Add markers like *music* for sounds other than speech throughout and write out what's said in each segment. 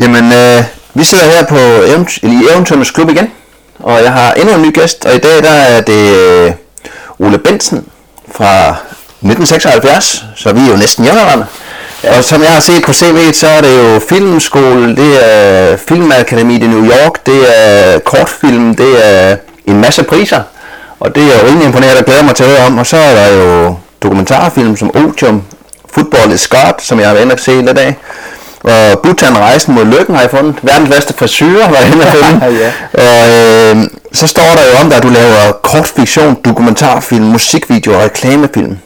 Jamen, øh, vi sidder her på eventy- i Eventyrens Klub igen, og jeg har endnu en ny gæst, og i dag der er det øh, Ole Bensen fra 1976, så vi er jo næsten jævnaldrende. Ja. Og som jeg har set på CV'et, så er det jo filmskole, det er Filmakademiet i New York, det er kortfilm, det er en masse priser, og det er jo rimelig imponerende, og glæder mig til at høre om. Og så er der jo dokumentarfilm som Otium, Football is God, som jeg har været inde og se lidt af. Og Bhutan Rejsen mod Lykken har jeg fundet. Verdens bedste frisyrer var jeg finde. *laughs* Ja. Og øh, så står der jo om dig, at du laver kortfiktion, dokumentarfilm, musikvideo og reklamefilm.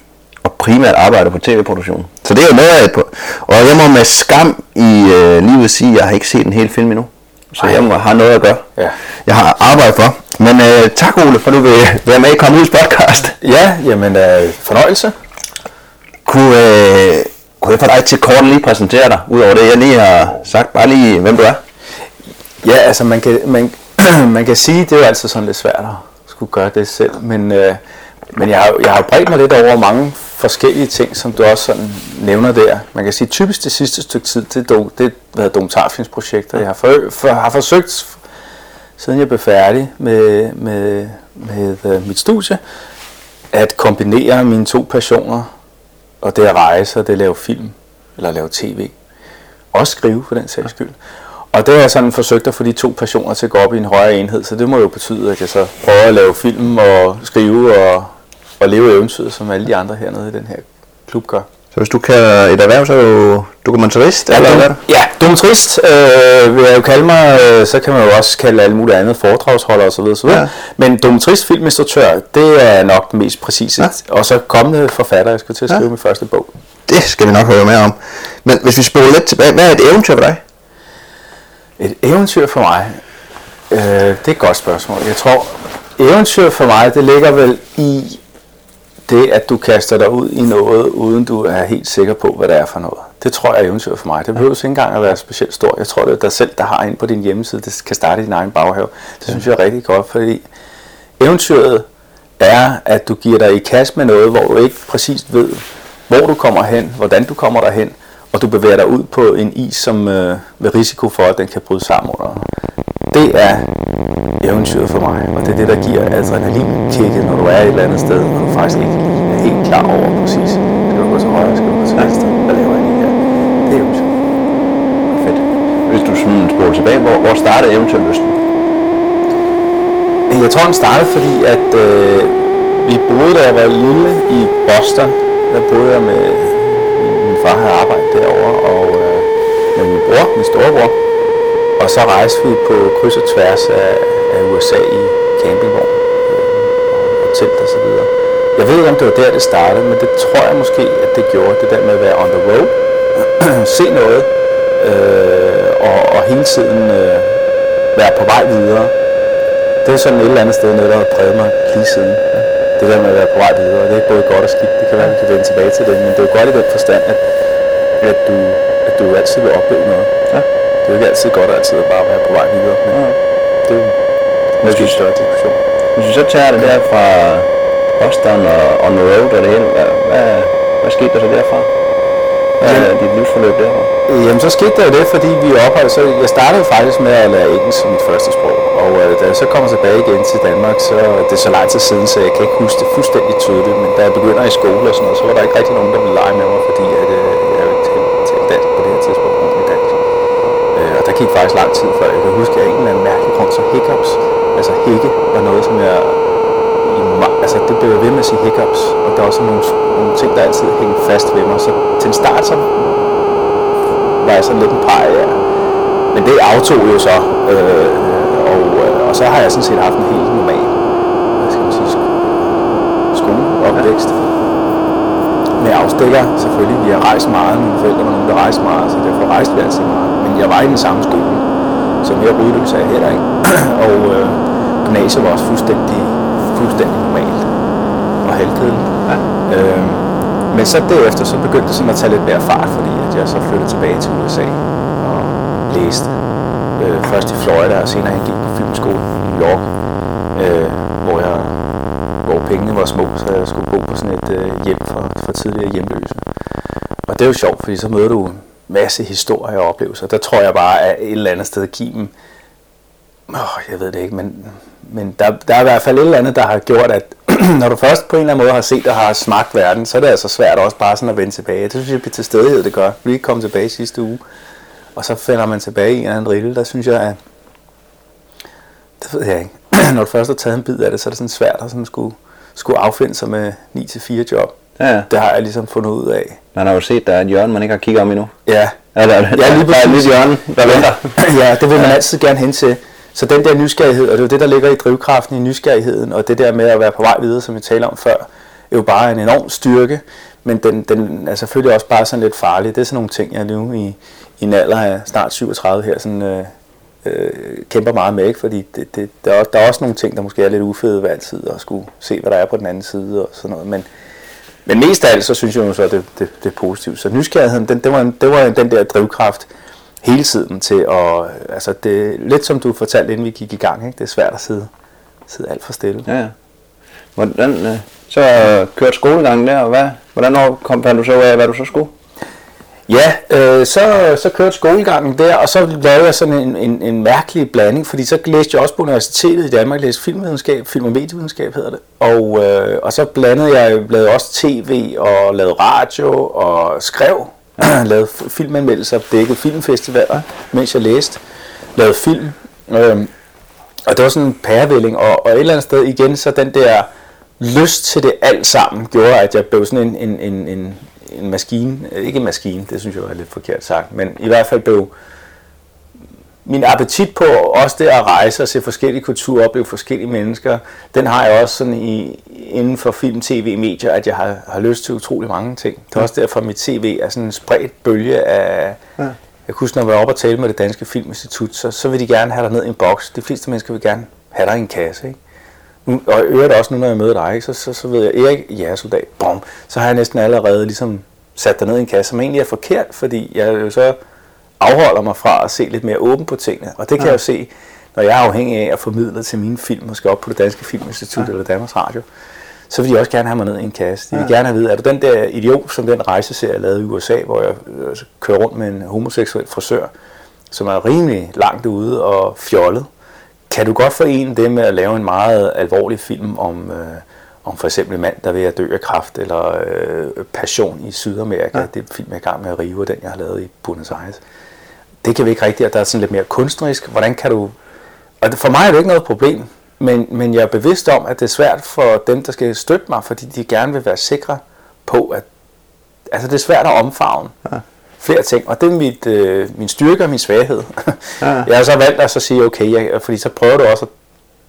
Og primært arbejder på tv-produktion. Så det er jo noget af et på. Og jeg må med skam i øh, livet sige, at jeg har ikke set en hel film endnu. Så jeg må have noget at gøre. Ja. Jeg har arbejdet for. Men øh, tak Ole, for du vil være med i Komme Ud podcast. Ja, jamen øh, fornøjelse. Kunne, øh, kunne jeg få dig til kort lige præsentere dig, udover det jeg lige har sagt, bare lige hvem du er? Ja, altså man kan, man, *clears throat* man kan sige, det er jo altid sådan lidt svært at skulle gøre det selv, men, øh, men jeg, har, jeg har bredt mig lidt over mange forskellige ting, som du også sådan nævner der. Man kan sige, typisk det sidste stykke tid, det er, det har været dokumentarfilmsprojekter. Jeg har, for, for, har forsøgt, siden jeg blev færdig med, med, med øh, mit studie, at kombinere mine to passioner, og det at rejse, og det at lave film, eller lave tv. Også skrive, for den sags skyld. Og det har jeg sådan forsøgt at få de to passioner til at gå op i en højere enhed, så det må jo betyde, at jeg så prøver at lave film og skrive og, og leve eventyret, som alle de andre hernede i den her klub gør. Så hvis du kan et erhverv, så er du dokumentarist, eller hvad er du? Ja, dokumentarist øh, vil jeg jo kalde mig, øh, så kan man jo også kalde alle mulige andre foredragsholder osv. osv. Ja. Ja. Men dokumentarist, filminstruktør, det er nok den mest præcise. Ja. Ja. Og så kommende forfatter, jeg skal til at skrive Ja. ja. min første bog. Det skal vi nok høre mere om. Men hvis vi spoler lidt tilbage, hvad er et eventyr for dig? Et eventyr for mig, øh, det er et godt spørgsmål. Jeg tror, eventyr for mig, det ligger vel i det, at du kaster dig ud i noget, uden du er helt sikker på, hvad det er for noget. Det tror jeg er eventyr for mig. Det behøver ikke engang at være specielt stort. Jeg tror, det er dig selv, der har ind på din hjemmeside, det kan starte i din egen baghave. Det synes jeg er rigtig godt, fordi eventyret er, at du giver dig i kast med noget, hvor du ikke præcis ved, hvor du kommer hen, hvordan du kommer derhen, og du bevæger dig ud på en is, som øh, med risiko for, at den kan bryde sammen under. Det er eventyret for mig, og det er det, der giver adrenalinkicket, når du er et eller andet sted, og du faktisk ikke er helt klar over præcis, skal du gå til højre, skal du gå til venstre, hvad laver jeg lige her? Det er eventyr. Fedt. Hvis du sådan spoler tilbage, hvor, hvor startede eventyrlysten? Jeg tror, den startede, fordi at øh, vi boede, da jeg var lille i Boston. Der boede jeg med min, far havde arbejdet derovre, og øh, med min bror, min storebror. Og så rejste vi på kryds og tværs af, af USA i campingvogn øh, og telt og så videre. Jeg ved ikke, om det var der, det startede, men det tror jeg måske, at det gjorde. Det der med at være on the road, *clears throat* se noget, øh, og, og hele tiden øh, være på vej videre. Det er sådan et eller andet sted noget, der har præget mig lige siden. Det der med at være på vej videre, det er både godt og skidt. Det kan være, at vi kan vende tilbage til det, men det er jo godt i den forstand, at, at, du, at du altid vil opleve noget. Ja. Det er jo ikke altid godt altid at bare være på vej videre, men det er jo måske en større diskussion. Hvis vi så tager det der fra Boston og on the road og det hele, hvad, hvad, hvad skete der så derfra? Hvad er dit livsforløb derfra? Jamen, så skete der jo det, fordi vi opholdt, så jeg startede faktisk med at lære engelsk som mit første sprog. Og øh, da jeg så kommer tilbage igen til Danmark, så det er så lang tid siden, så jeg kan ikke huske det fuldstændig tydeligt. Men da jeg begynder i skole og sådan noget, så var der ikke rigtig nogen, der ville lege med mig, fordi at, øh, jeg jo ikke talte dansk på det her tidspunkt der gik faktisk lang tid før. Jeg kan huske, at en eller anden mærkelig grund, så hiccups, altså hække, var noget, som jeg i altså det blev jeg ved med at sige hiccups, og der var også nogle, nogle ting, der altid hængte fast ved mig. Så til en start, så var jeg sådan lidt en pege ja. Men det aftog jo så, øh, og, øh, og så har jeg sådan set haft en helt normal, hvad skal man sige, sk- Ja med afstikker selvfølgelig, vi har rejst meget, mine forældre var nogen, der rejste meget, så derfor rejste vi altid meget. Men jeg var i den samme skole, så mere rydløs er jeg heller ikke. *clears throat* og øh, gymnasiet var også fuldstændig, fuldstændig normalt og halvkedeligt. Ja. Øh, men så derefter så begyndte det sådan at tage lidt mere fart, fordi at jeg så flyttede tilbage til USA og læste øh, først i Florida, og senere jeg gik på filmskole i New York, øh, hvor jeg hvor pengene var små, så jeg skulle bo på sådan et øh, hjem tidligere hjemløse. Og det er jo sjovt, fordi så møder du masse historier og oplevelser. Der tror jeg bare, at et eller andet sted kimen, dem, åh, jeg ved det ikke, men, men der, der er i hvert fald et eller andet, der har gjort, at *clears throat* når du først på en eller anden måde har set og har smagt verden, så er det altså svært også bare sådan at vende tilbage. Det synes jeg, at til stedighed det gør. Vi kom tilbage sidste uge, og så finder man tilbage i en eller anden rille. Der synes jeg, at det ved jeg ikke. *clears throat* når du først har taget en bid af det, så er det sådan svært at sådan skulle, skulle affinde sig med 9-4 job. Ja, ja. Det har jeg ligesom fundet ud af. Man har jo set, der er et hjørne, man ikke har kigget om endnu. Ja, Eller, Ja, ja, lige der er et lille hjørne, der venter. ja, det vil man altid gerne hen til. Så den der nysgerrighed, og det er jo det, der ligger i drivkraften i nysgerrigheden, og det der med at være på vej videre, som vi talte om før, er jo bare en enorm styrke, men den, den er selvfølgelig også bare sådan lidt farlig. Det er sådan nogle ting, jeg nu i, i en alder af snart 37 her sådan, øh, øh, kæmper meget med, ikke? fordi det, det, der, er, også- der er også nogle ting, der måske er lidt ufede ved altid, at skulle se, hvad der er på den anden side og sådan noget, men, men mest af alt, så synes jeg jo så, at det, det, det er positivt. Så nysgerrigheden, den, det, var, en- det var den der drivkraft hele tiden til at, altså det, lidt som du fortalte, inden vi gik i gang, ikke? det er svært at sidde, sidde alt for stille. Ja, ja. Hvordan, øh, så kørte skolegangen der, og hvad, hvordan kom fandt du så ud af, hvad du så skulle? Ja, øh, så, så kørte skolegangen der, og så lavede jeg sådan en, en, en mærkelig blanding, fordi så læste jeg også på universitetet i Danmark, læste filmvidenskab, film- og medievidenskab hedder det, og, øh, og så blandede jeg, lavede også tv og lavede radio og skrev, *clears throat* lavede filmanmeldelser, dækkede filmfestivaler, mens jeg læste, lavede film, øh, og det var sådan en pærevælling, og, og et eller andet sted igen, så den der lyst til det alt sammen, gjorde, at jeg blev sådan en, en, en, en, en maskine, øh, ikke en maskine, det synes jeg var lidt forkert sagt, men i hvert fald blev min appetit på også det at rejse og se forskellige kulturer, opleve forskellige mennesker, den har jeg også sådan i, inden for film, tv, medier, at jeg har, har lyst til utrolig mange ting. Det er også derfor, at mit tv er sådan en spredt bølge af... Ja. Jeg kunne huske, når jeg var oppe og tale med det Danske Filminstitut, så, så vil de gerne have dig ned i en boks. De fleste mennesker vil gerne have dig i en kasse, ikke? Nu, og i øvrigt også nu, når jeg møder dig, så, så, så ved jeg, Erik, ja, soldat, bom, så har jeg næsten allerede ligesom sat dig ned i en kasse, som egentlig er forkert, fordi jeg jo så afholder mig fra at se lidt mere åben på tingene. Og det kan ja. jeg jo se, når jeg er afhængig af at formidle til mine film, måske op på det Danske Filminstitut ja. eller Danmarks Radio, så vil de også gerne have mig ned i en kasse. De vil ja. gerne have at vide, er du den der idiot, som den rejseserie, jeg lavede i USA, hvor jeg øh, kører rundt med en homoseksuel frisør, som er rimelig langt ude og fjollet. Kan du godt forene det med at lave en meget alvorlig film om, øh, om for eksempel en mand, der er ved at dø af kræft, eller øh, Passion i Sydamerika, ja. det er film, jeg er i gang med at rive, den jeg har lavet i Buenos Aires. Det kan vi ikke rigtigt, at der er sådan lidt mere kunstnerisk. Hvordan kan du... Og for mig er det ikke noget problem, men, men jeg er bevidst om, at det er svært for dem, der skal støtte mig, fordi de gerne vil være sikre på, at altså det er svært at omfavne ja. Flere ting, og det er mit, øh, min styrke og min svaghed. Ja. *laughs* jeg har så valgt at så sige, okay, jeg, fordi så prøver du også at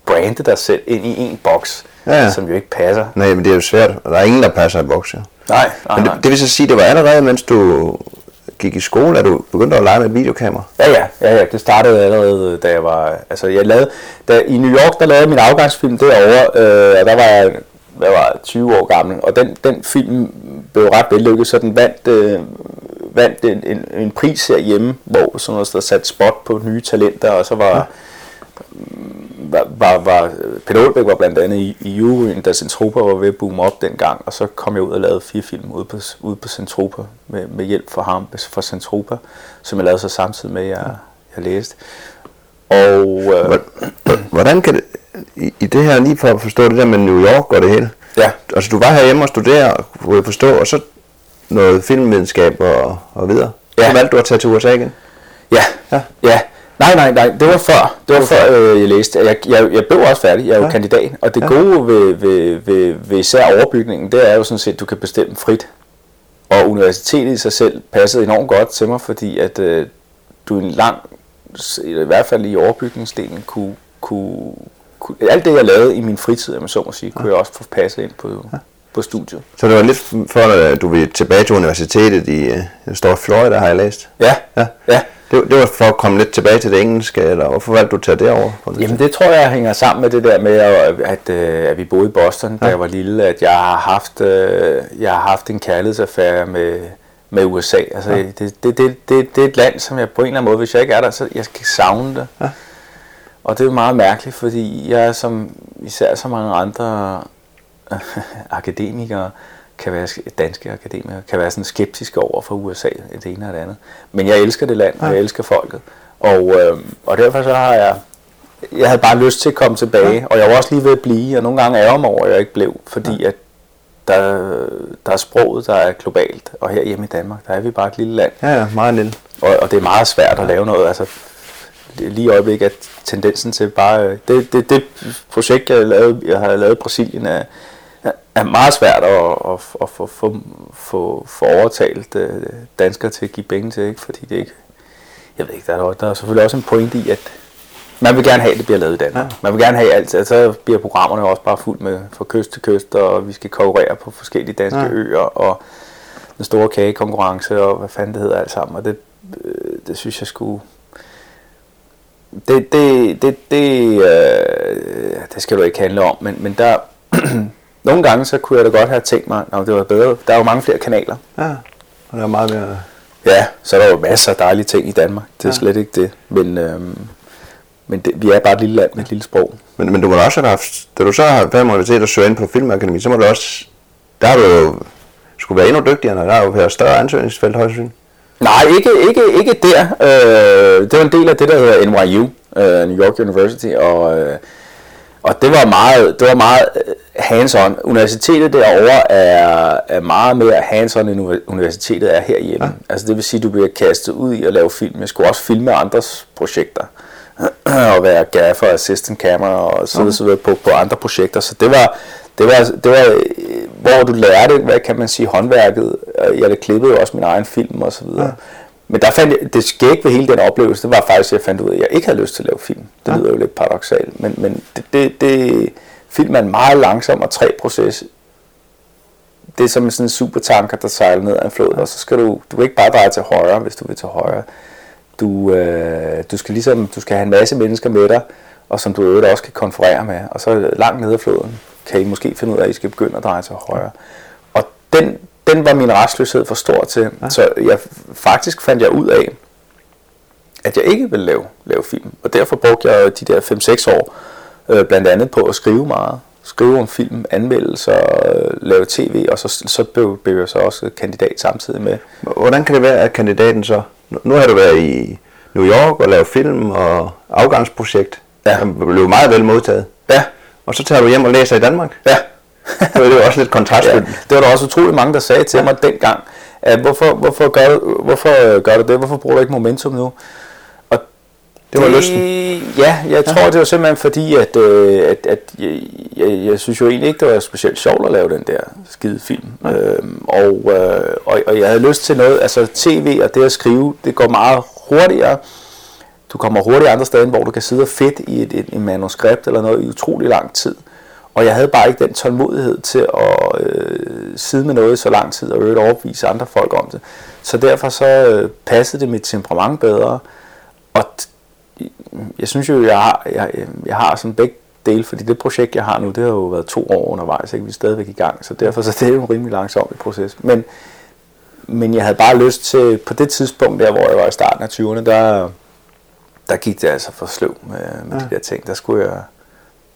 brande dig selv ind i en boks, Ja, som jo ikke passer. Nej, men det er jo svært. og Der er ingen, der passer i boks, jo. Nej, nej, Men nej. det, det vil så sige, det var allerede, mens du gik i skole, at du begyndte at lege med et videokamera. Ja, ja, ja, ja, det startede allerede, da jeg var, altså jeg lavede, da, i New York, der lavede min afgangsfilm derovre, øh, og der var jeg, hvad var jeg, 20 år gammel, og den, den film blev ret vellykket, så den vandt, øh, vandt en, en, en pris herhjemme, hvor sådan noget, der sat spot på nye talenter, og så var, var, var, var Peter Olbæk var blandt andet i, i juryen, da Centropa var ved at boome op dengang, og så kom jeg ud og lavede fire film ude på, ude på Centropa, med, med hjælp fra ham, fra Centropa, som jeg lavede så samtidig med, at jeg, jeg læste. Og øh, Hvor- Hvordan kan det, i, i det her, lige for at forstå det der med New York og det hele, ja, altså du var herhjemme og studere, kunne jeg forstå, og så noget filmvidenskab og, og videre. Ja. Så valgte du at tage til USA igen. ja, Ja. ja, ja. Nej, nej, nej, det var før, det var før øh, jeg læste. Jeg, jeg, jeg blev også færdig, jeg er jo Ja. kandidat, og det gode ved, ved, ved, ved især overbygningen, det er jo sådan set, at du kan bestemme frit. Og universitetet i sig selv passede enormt godt til mig, fordi at øh, du en lang, i hvert fald i overbygningsdelen, kunne, kunne, kunne, alt det jeg lavede i min fritid, om jeg så må sige, kunne jeg også få passet ind på, på studiet. Så det var lidt for, at du ville tilbage til universitetet i, øh, står Florida, har jeg læst. Ja, Ja. ja. Det, det var for at komme lidt tilbage til det engelske, eller hvorfor valgte du at tage derover? Jamen det tror jeg hænger sammen med det der med, at, at, øh, at vi boede i Boston, da jeg var lille, at jeg har haft, øh, jeg har haft en kærlighedsaffære med, med USA. Altså, ja. det, det, det, det, det er et land, som jeg på en eller anden måde, hvis jeg ikke er der, så jeg skal savne det. Ja. Og det er jo meget mærkeligt, fordi jeg er som især så mange andre *laughs* akademikere, kan være danske akademikere, kan være sådan skeptiske over for USA, det ene og det andet. Men jeg elsker det land, og jeg elsker folket. Og, øh, og derfor så har jeg, jeg havde bare lyst til at komme tilbage, ja. og jeg var også lige ved at blive, og nogle gange ærger mig over, at jeg ikke blev, fordi ja. at der, der er sproget, der er globalt, og her hjemme i Danmark, der er vi bare et lille land. Ja, ja, meget lille. Og, og det er meget svært at lave noget, altså lige i øjeblikket, at tendensen til bare, det, det, det projekt, jeg, lavede, jeg har lavet i Brasilien, er, er meget svært at, at, at få, få, få, få overtalt øh, danskere til at give penge til, ikke? fordi det ikke, jeg ved ikke, der er, der er selvfølgelig også en point i, at man vil gerne have, at det bliver lavet i Danmark. Ja. Man vil gerne have alt, så altså bliver programmerne også bare fuldt med fra kyst til kyst, og vi skal konkurrere på forskellige danske ja. øer, og den store kagekonkurrence, og hvad fanden det hedder alt sammen, og det, øh, det synes jeg skulle... Det, det, det, det, øh, det skal du ikke handle om, men, men der, *clears throat* nogle gange så kunne jeg da godt have tænkt mig, at det var bedre. Der er jo mange flere kanaler. Ja, og der er meget mere... Ja, så er der jo masser af dejlige ting i Danmark. Det er ja. slet ikke det. Men, øhm, men det, vi er bare et lille land med et lille sprog. Men, men du må også have haft, da du så har været motiveret at søge ind på Filmakademi, så må du også, der har du jo skulle være endnu dygtigere, når der er jo været større ansøgningsfelt højst Nej, ikke, ikke, ikke der. Øh, det var en del af det, der hedder NYU, øh, New York University, og, øh, og det var meget, det var meget øh, hands-on. Universitetet derovre er, er meget mere hands-on, end universitetet er herhjemme. Ja. Altså det vil sige, at du bliver kastet ud i at lave film. Jeg skulle også filme andres projekter *clears throat* og være gaffer, assistant camera og så videre, okay. på, på andre projekter. Så det var, det var, det var, hvor du lærte, hvad kan man sige, håndværket. Jeg klippet jo også min egen film og så videre. Ja. Men der fandt det skæg ved hele den oplevelse, det var faktisk, at jeg fandt ud af, at jeg ikke havde lyst til at lave film. Det ja. lyder jo lidt paradoxalt, men, men det, det, det, film er en meget langsom og træ proces. Det er som sådan en supertanker, der sejler ned ad en flod, ja. og så skal du, du kan ikke bare dreje til højre, hvis du vil til højre. Du, øh, du skal ligesom, du skal have en masse mennesker med dig, og som du øvrigt også kan konferere med, og så langt nede af floden kan I måske finde ud af, at I skal begynde at dreje til højre. Og den, den var min restløshed for stor til, ja. så jeg faktisk fandt jeg ud af, at jeg ikke ville lave, lave film. Og derfor brugte jeg de der 5-6 år øh, blandt andet på at skrive meget. Skrive om film, anmeldelser, øh, lave tv, og så, så blev, blev jeg så også kandidat samtidig med. Hvordan kan det være, at kandidaten så... Nu har du været i New York og lavet film og afgangsprojekt. Ja. Det blev meget vel modtaget. Ja. Og så tager du hjem og læser i Danmark. Ja. *laughs* det var jo også lidt kontrastfyldt. Ja, det var der også utrolig mange, der sagde til ja. mig dengang, at hvorfor, hvorfor, gør, hvorfor gør du det? Hvorfor bruger du ikke momentum nu? Og det var det, lysten. Ja, jeg tror, det var simpelthen fordi, at, øh, at, at jeg, jeg, jeg synes jo egentlig ikke, det var specielt sjovt at lave den der skide film. Ja. Øhm, og, øh, og, og jeg havde lyst til noget, altså tv og det at skrive, det går meget hurtigere. Du kommer hurtigt andre steder, hvor du kan sidde og fedt i et, et, et manuskript eller noget i utrolig lang tid. Og jeg havde bare ikke den tålmodighed til at øh, sidde med noget så lang tid og øvrigt overbevise andre folk om det. Så derfor så øh, passede det mit temperament bedre. Og jeg synes jo, jeg har, jeg, jeg har sådan begge dele, fordi det projekt, jeg har nu, det har jo været to år undervejs, ikke? vi er stadigvæk i gang, så derfor så *laughs* det er jo en rimelig langsom proces. Men, men jeg havde bare lyst til, på det tidspunkt der, hvor jeg var i starten af 20'erne, der, der gik det altså for sløv med, med ja. de der ting. Der skulle jeg,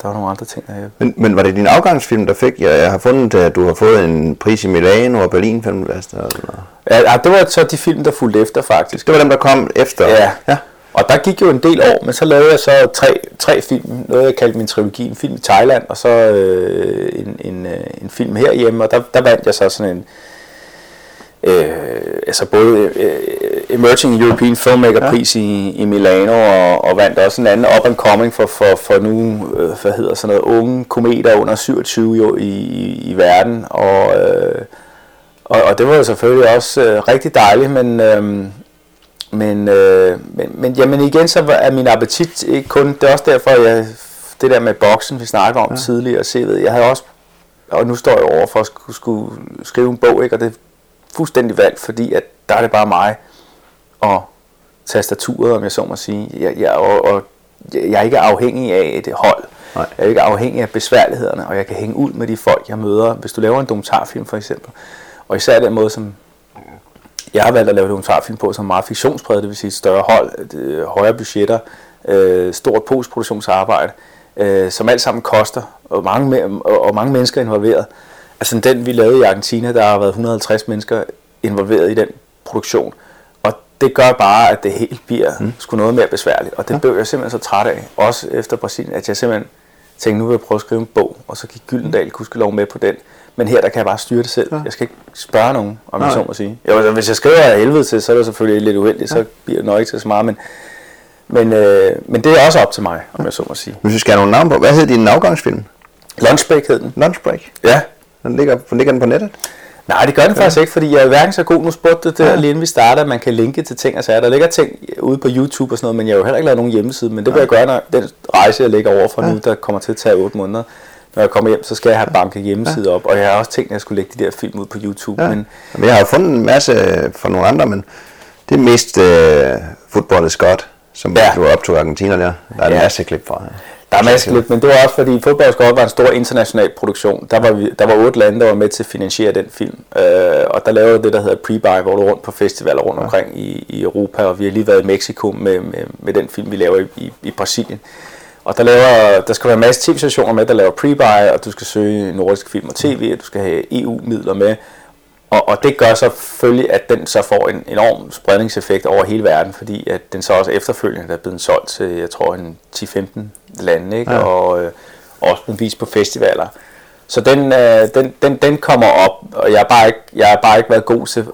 der var nogle andre ting, der men, men var det din afgangsfilm, der fik? Jeg, jeg har fundet, at du har fået en pris i Milano og Berlin Filmfestival. Ja, det var så de film, der fulgte efter faktisk. Det var dem, der kom efter? Ja. ja. Og der gik jo en del år, men så lavede jeg så tre, tre film. Noget jeg kaldte min trilogi. En film i Thailand, og så øh, en, en, øh, en film herhjemme. Og der, der vandt jeg så sådan en... Øh, altså både øh, Emerging European Filmmaker ja. pris i, i Milano og, og vandt også en anden up and coming for, for, for nu, øh, hvad hedder sådan noget, unge kometer under 27 jo i, i, i verden og, øh, og, og det var jo selvfølgelig også øh, rigtig dejligt, men, øh, men, øh, men, men jamen igen så er min appetit ikke kun, det er også derfor jeg, det der med boksen vi snakker om ja. tidligere, se ved, jeg havde også, og nu står jeg over for at skulle, skulle skrive en bog, ikke, og det fuldstændig valgt, fordi at der er det bare mig, og tastaturet, om jeg så må sige. Jeg, jeg, og, og jeg er ikke afhængig af et hold. Nej. Jeg er ikke afhængig af besværlighederne, og jeg kan hænge ud med de folk, jeg møder. Hvis du laver en dokumentarfilm for eksempel, og især den måde, som jeg har valgt at lave dokumentarfilm på, som er meget fiktionspræget, det vil sige et større hold, øh, højere budgetter, øh, stort postproduktionsarbejde, øh, som alt sammen koster, og mange, og mange mennesker involveret, Altså den vi lavede i Argentina, der har været 150 mennesker involveret i den produktion. Og det gør bare, at det helt bliver mm. sgu noget mere besværligt. Og det ja. blev jeg simpelthen så træt af, også efter Brasilien, at jeg simpelthen tænkte, nu vil jeg prøve at skrive en bog, og så gik Gyldendal lov med på den. Men her, der kan jeg bare styre det selv. Ja. Jeg skal ikke spørge nogen, om jeg så må sige. Jo, altså, hvis jeg skriver af helvede til, så er det selvfølgelig lidt uheldigt, ja. så bliver det nok ikke til så meget, men, men, øh, men det er også op til mig, om jeg så må sige. Hvis vi skal have nogle navn på, hvad hedder din afgangsfilm? Lunchbreak hed den. Lunchbreak? Ja. Den ligger, ligger den på nettet? Nej, det gør den ja. faktisk ikke, fordi jeg er hverken så god. Nu spurgte det der ja. lige inden vi starter, man kan linke til ting og sager. Der ligger ting ude på YouTube og sådan noget, men jeg har jo heller ikke lavet nogen hjemmeside. Men det vil jeg gøre, når den rejse, jeg ligger over for ja. nu, der kommer til at tage 8 måneder. Når jeg kommer hjem, så skal jeg have banket hjemmeside ja. op, og jeg har også tænkt, at jeg skulle lægge de der film ud på YouTube. Ja. Men, men jeg har jo fundet en masse for nogle andre, men det er mest uh, Football is God, som ja. du optog Argentina der. Der er ja. en masse klip fra. Ja. Der er masser lidt, men det var også fordi fodbold var en stor international produktion. Der var, vi, der var otte lande, der var med til at finansiere den film. Øh, og der lavede det, der hedder pre-buy, hvor du rundt på festivaler rundt ja. omkring i, i Europa, og vi har lige været i Mexico med, med, med den film, vi laver i, i, i Brasilien. Og der, laver, der skal være en masse tv-stationer med, der laver pre-buy, og du skal søge nordisk film og tv, og du skal have EU-midler med. Og, og det gør selvfølgelig, at den så får en enorm spredningseffekt over hele verden, fordi at den så også efterfølgende er blevet solgt til, jeg tror, en 10-15 lande, ikke? Ja. og øh, også blevet vist på festivaler. Så den, øh, den, den, den kommer op, og jeg har, bare ikke, jeg har bare ikke været god til...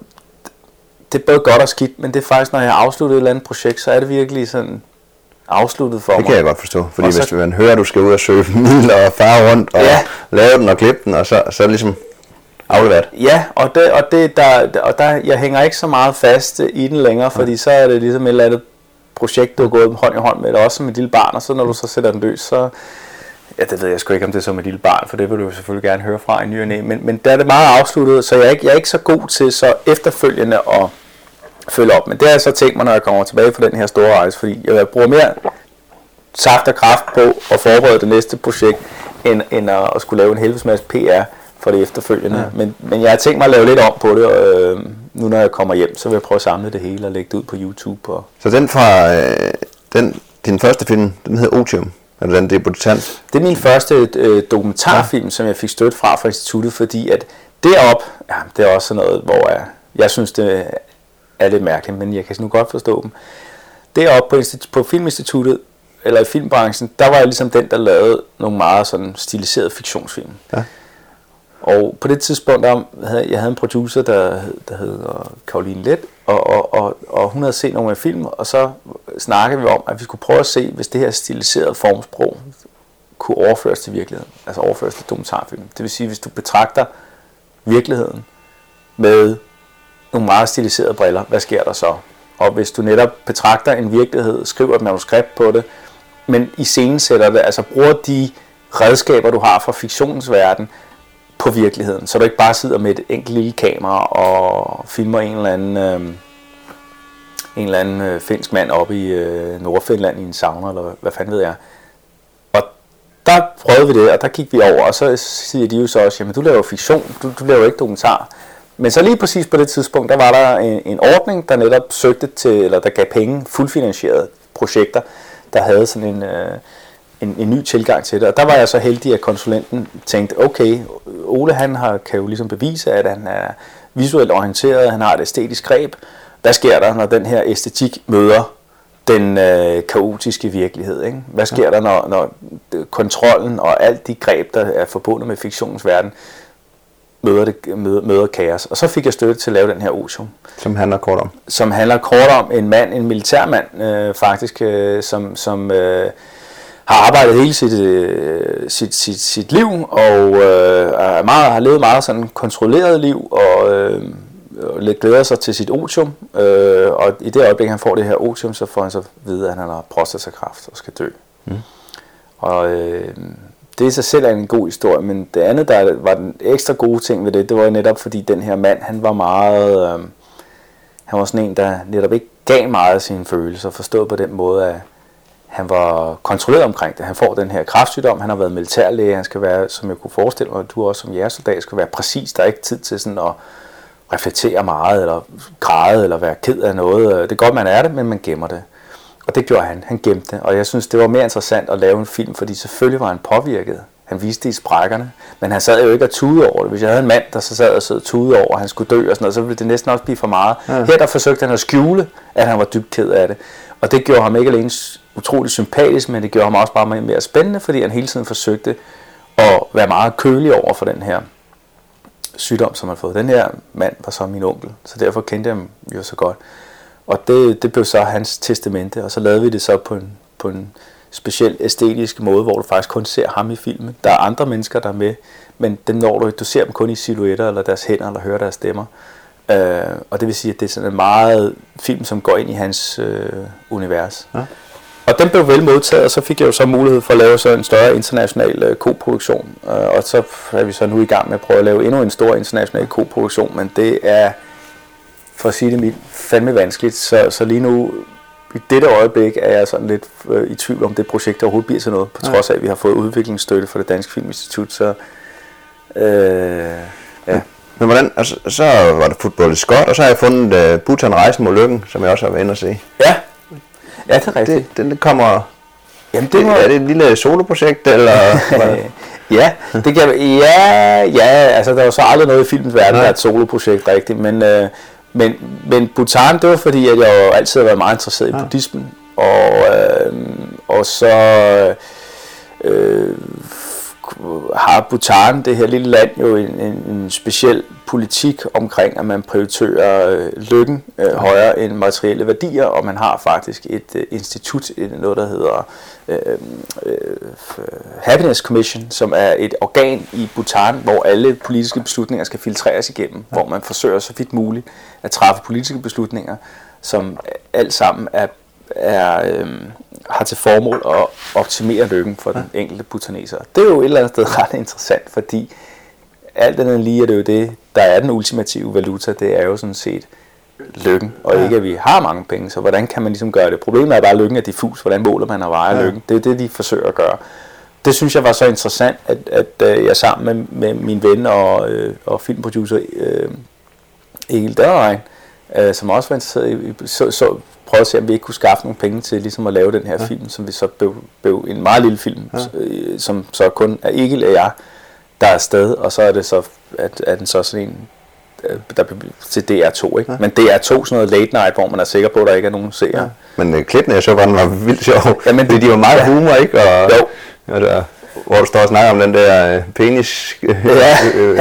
Det er både godt og skidt, men det er faktisk, når jeg har afsluttet et eller andet projekt, så er det virkelig sådan afsluttet for mig. Det kan jeg godt forstå, fordi så, hvis man hører, at du skal ud og søge midler *laughs* og fare rundt og ja. lave den og klippe den, og så, så ligesom afleveret. Ja, og, det, og, det, der, og der, jeg hænger ikke så meget fast i den længere, fordi ja. så er det ligesom et eller andet projekt, du har gået hånd i hånd med, også som et lille barn, og så når du så sætter den løs, så, ja, det ved jeg sgu ikke, om det er som et lille barn, for det vil du selvfølgelig gerne høre fra i ny og næ, men, men der er det meget afsluttet, så jeg er, ikke, jeg er ikke så god til så efterfølgende at følge op, men det har jeg så tænkt mig, når jeg kommer tilbage fra den her store rejse, fordi jeg bruger mere saft og kraft på at forberede det næste projekt, end, end at, at skulle lave en helvedes masse PR for det efterfølgende. Ja. Men, men jeg har tænkt mig at lave lidt om på det, og øh, nu når jeg kommer hjem, så vil jeg prøve at samle det hele og lægge det ud på YouTube. Og... Så den fra øh, den, din første film, den hedder Otium? Er det den debutant? Det er min første øh, dokumentarfilm, ja. som jeg fik støtte fra fra instituttet, fordi at derop, ja, det er også sådan noget, hvor jeg, jeg synes, det er lidt mærkeligt, men jeg kan nu godt forstå dem. Deroppe på, på Filminstituttet, eller i filmbranchen, der var jeg ligesom den, der lavede nogle meget sådan stiliserede fiktionsfilm. Ja. Og på det tidspunkt, der havde, jeg havde en producer, der, der hed Karoline Let, og, og, og, og hun havde set nogle af film, og så snakkede vi om, at vi skulle prøve at se, hvis det her stiliserede formsprog kunne overføres til virkeligheden, altså overføres til dokumentarfilm. Det vil sige, hvis du betragter virkeligheden med nogle meget stiliserede briller, hvad sker der så? Og hvis du netop betragter en virkelighed, skriver et manuskript på det, men i scenen sætter det, altså bruger de redskaber, du har fra fiktionens verden, på virkeligheden, så du ikke bare sidder med et enkelt lille kamera og filmer en eller anden, øh, en eller anden øh, finsk mand oppe i øh, Nordfinland i en sauna, eller hvad fanden ved jeg. Og der prøvede vi det, og der gik vi over, og så siger de jo så også, jamen du laver fiktion, du, du laver ikke dokumentar. Men så lige præcis på det tidspunkt, der var der en, en ordning, der netop søgte til, eller der gav penge, fuldfinansierede projekter, der havde sådan en, øh, en, en ny tilgang til det. Og der var jeg så heldig, at konsulenten tænkte, okay, Ole han har, kan jo ligesom bevise, at han er visuelt orienteret, han har et æstetisk greb. Hvad sker der, når den her æstetik møder den øh, kaotiske virkelighed? Ikke? Hvad sker der, når, når kontrollen og alt de greb, der er forbundet med fiktionens verden, møder, det, møder, møder kaos. Og så fik jeg støtte til at lave den her Otium. Som handler kort om? Som handler kort om en mand, en militærmand øh, faktisk, øh, som, som øh, har arbejdet hele sit, øh, sit, sit, sit liv, og øh, er meget, har levet meget sådan kontrolleret liv, og øh, lidt glæder sig til sit otium, øh, og i det øjeblik, han får det her otium, så får han så at vide, at han har prostatakræft og skal dø. Mm. Og øh, det i sig selv er en god historie, men det andet, der var den ekstra gode ting ved det, det var netop fordi den her mand, han var meget, øh, han var sådan en, der netop ikke gav meget af sine følelser, forstået på den måde, at han var kontrolleret omkring det. Han får den her kraftsygdom, han har været militærlæge, han skal være, som jeg kunne forestille mig, du også som jægersoldat, skal være præcis. Der er ikke tid til sådan at reflektere meget, eller græde, eller være ked af noget. Det er godt, man er det, men man gemmer det. Og det gjorde han. Han gemte det. Og jeg synes, det var mere interessant at lave en film, fordi selvfølgelig var han påvirket Han viste det i sprækkerne. Men han sad jo ikke og tude over det. Hvis jeg havde en mand, der så sad og sad tude over, at han skulle dø og sådan noget, så ville det næsten også blive for meget. Ja. Her der forsøgte han at skjule, at han var dybt ked af det. Og det gjorde ham ikke alene utrolig sympatisk, men det gjorde ham også bare mere spændende, fordi han hele tiden forsøgte at være meget kølig over for den her sygdom, som han har fået. Den her mand var så min onkel, så derfor kendte jeg ham jo så godt. Og det, det blev så hans testamente, og så lavede vi det så på en, på en speciel æstetisk måde, hvor du faktisk kun ser ham i filmen. Der er andre mennesker, der er med, men den når du, du ser dem kun i silhuetter, eller deres hænder, eller hører deres stemmer. Øh, og det vil sige, at det er sådan en meget film, som går ind i hans øh, univers. Ja. Og den blev vel modtaget, og så fik jeg jo så mulighed for at lave så en større international øh, koproduktion. Øh, og så er vi så nu i gang med at prøve at lave endnu en stor international koproduktion, men det er, for at sige det mildt, fandme vanskeligt. Så, så lige nu, i dette øjeblik, er jeg sådan lidt øh, i tvivl om det projekt overhovedet bliver til noget, på trods af, at vi har fået udviklingsstøtte fra det Danske Filminstitut. Så, øh, ja. Men hvordan, altså, så var det fodbold i Skot, og så har jeg fundet uh, Bhutan Rejsen mod Lykken, som jeg også har været inde og se. Ja, Ja, det er rigtigt. Det, den kommer... Jamen, det, var... Er det et lille soloprojekt, eller... *laughs* ja, det kan, ja, ja, altså der var så aldrig noget i filmens verden, der er et soloprojekt rigtigt, men, øh, men, men Bhutan, det var fordi, at jeg jo altid har været meget interesseret i ja. buddhismen, og, øh, og så øh, har Bhutan, det her lille land, jo en, en, en speciel politik omkring, at man prioriterer øh, lykken øh, højere end materielle værdier, og man har faktisk et øh, institut, noget der hedder øh, øh, Happiness Commission, som er et organ i Bhutan, hvor alle politiske beslutninger skal filtreres igennem, ja. hvor man forsøger så vidt muligt at træffe politiske beslutninger, som alt sammen er, er øh, har til formål at optimere lykken for den enkelte butaneser. Det er jo et eller andet sted *laughs* ret interessant, fordi alt andet lige er det jo det, der er den ultimative valuta, det er jo sådan set lykken, og ja. ikke at vi har mange penge, så hvordan kan man ligesom gøre det? Problemet er bare, at lykken er diffus, hvordan måler man at veje ja. lykken? Det er det, de forsøger at gøre. Det synes jeg var så interessant, at, at, at øh, jeg sammen med, med min ven og, øh, og filmproducer øh, Egil Dørrein, øh, som også var interesseret i, så, så prøvede at se, om vi ikke kunne skaffe nogle penge til ligesom at lave den her ja. film, som vi så blev, blev en meget lille film, ja. øh, som så kun er Egil og jeg, der er afsted, og så er det så, at, at den så sådan en, øh, der til DR2, ikke? Ja. Men DR2 sådan noget late night, hvor man er sikker på, at der ikke er nogen seere. Ja. Men uh, klippene, jeg så var, den var vildt sjov. Ja, men, *laughs* de var meget ja. humor, ikke? Og, jo. Ja, der, hvor du står og snakker om den der uh, penis, ja. *laughs* øh,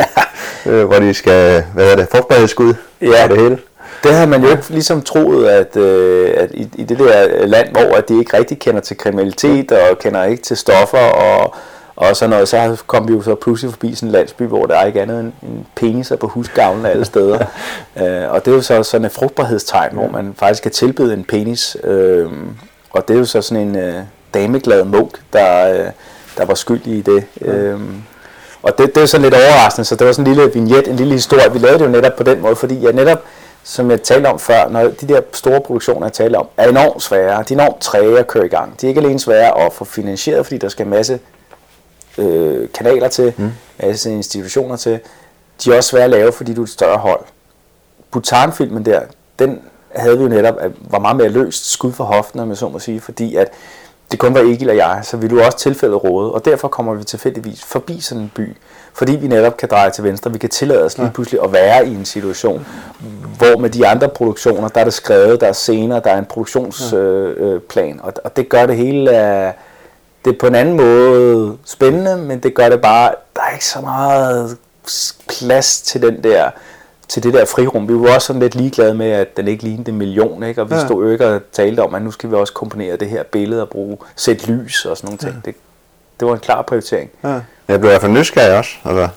øh, hvor de skal, hvad er det, frugtbarhedsskud ja. og det hele. Det havde man jo ikke ligesom troet, at, øh, at i, i det der land, hvor at de ikke rigtig kender til kriminalitet og kender ikke til stoffer og, og så noget, så kom vi jo så pludselig forbi sådan en landsby, hvor der er ikke andet end en peniser på husgavlen alle steder. *laughs* øh, og det er jo så sådan et frugtbarhedstegn, hvor man faktisk kan tilbyde en penis. Øh, og det er jo så sådan en øh, dameglad munk, der, øh, der var skyldig i det. Øh, og det, det er sådan lidt overraskende, så det var sådan en lille vignet, en lille historie. Vi lavede det jo netop på den måde, fordi jeg netop som jeg talte om før, når de der store produktioner, jeg talte om, er enormt svære. De er enormt træge at køre i gang. De er ikke alene svære at få finansieret, fordi der skal en masse øh, kanaler til, mm. masse institutioner til. De er også svære at lave, fordi du er et større hold. Bhutan-filmen der, den havde vi jo netop, var meget mere løst skud for hoften, om jeg så må sige, fordi at det kun var Egil og jeg, så ville du også tilfældet råde, og derfor kommer vi tilfældigvis forbi sådan en by, fordi vi netop kan dreje til venstre, vi kan tillade os lige pludselig at være i en situation, hvor med de andre produktioner, der er det skrevet, der er scener, der er en produktionsplan, øh, øh, og, og det gør det hele, øh, det er på en anden måde spændende, men det gør det bare, der er ikke så meget plads til den der til det der frirum. Vi var også sådan lidt ligeglade med, at den ikke lignede en million, ikke? og vi ja. stod jo ikke og talte om, at nu skal vi også komponere det her billede og bruge, sætte lys og sådan nogle ting. Ja. Det, det var en klar prioritering. Ja. Jeg blev i hvert fald nysgerrig også, altså,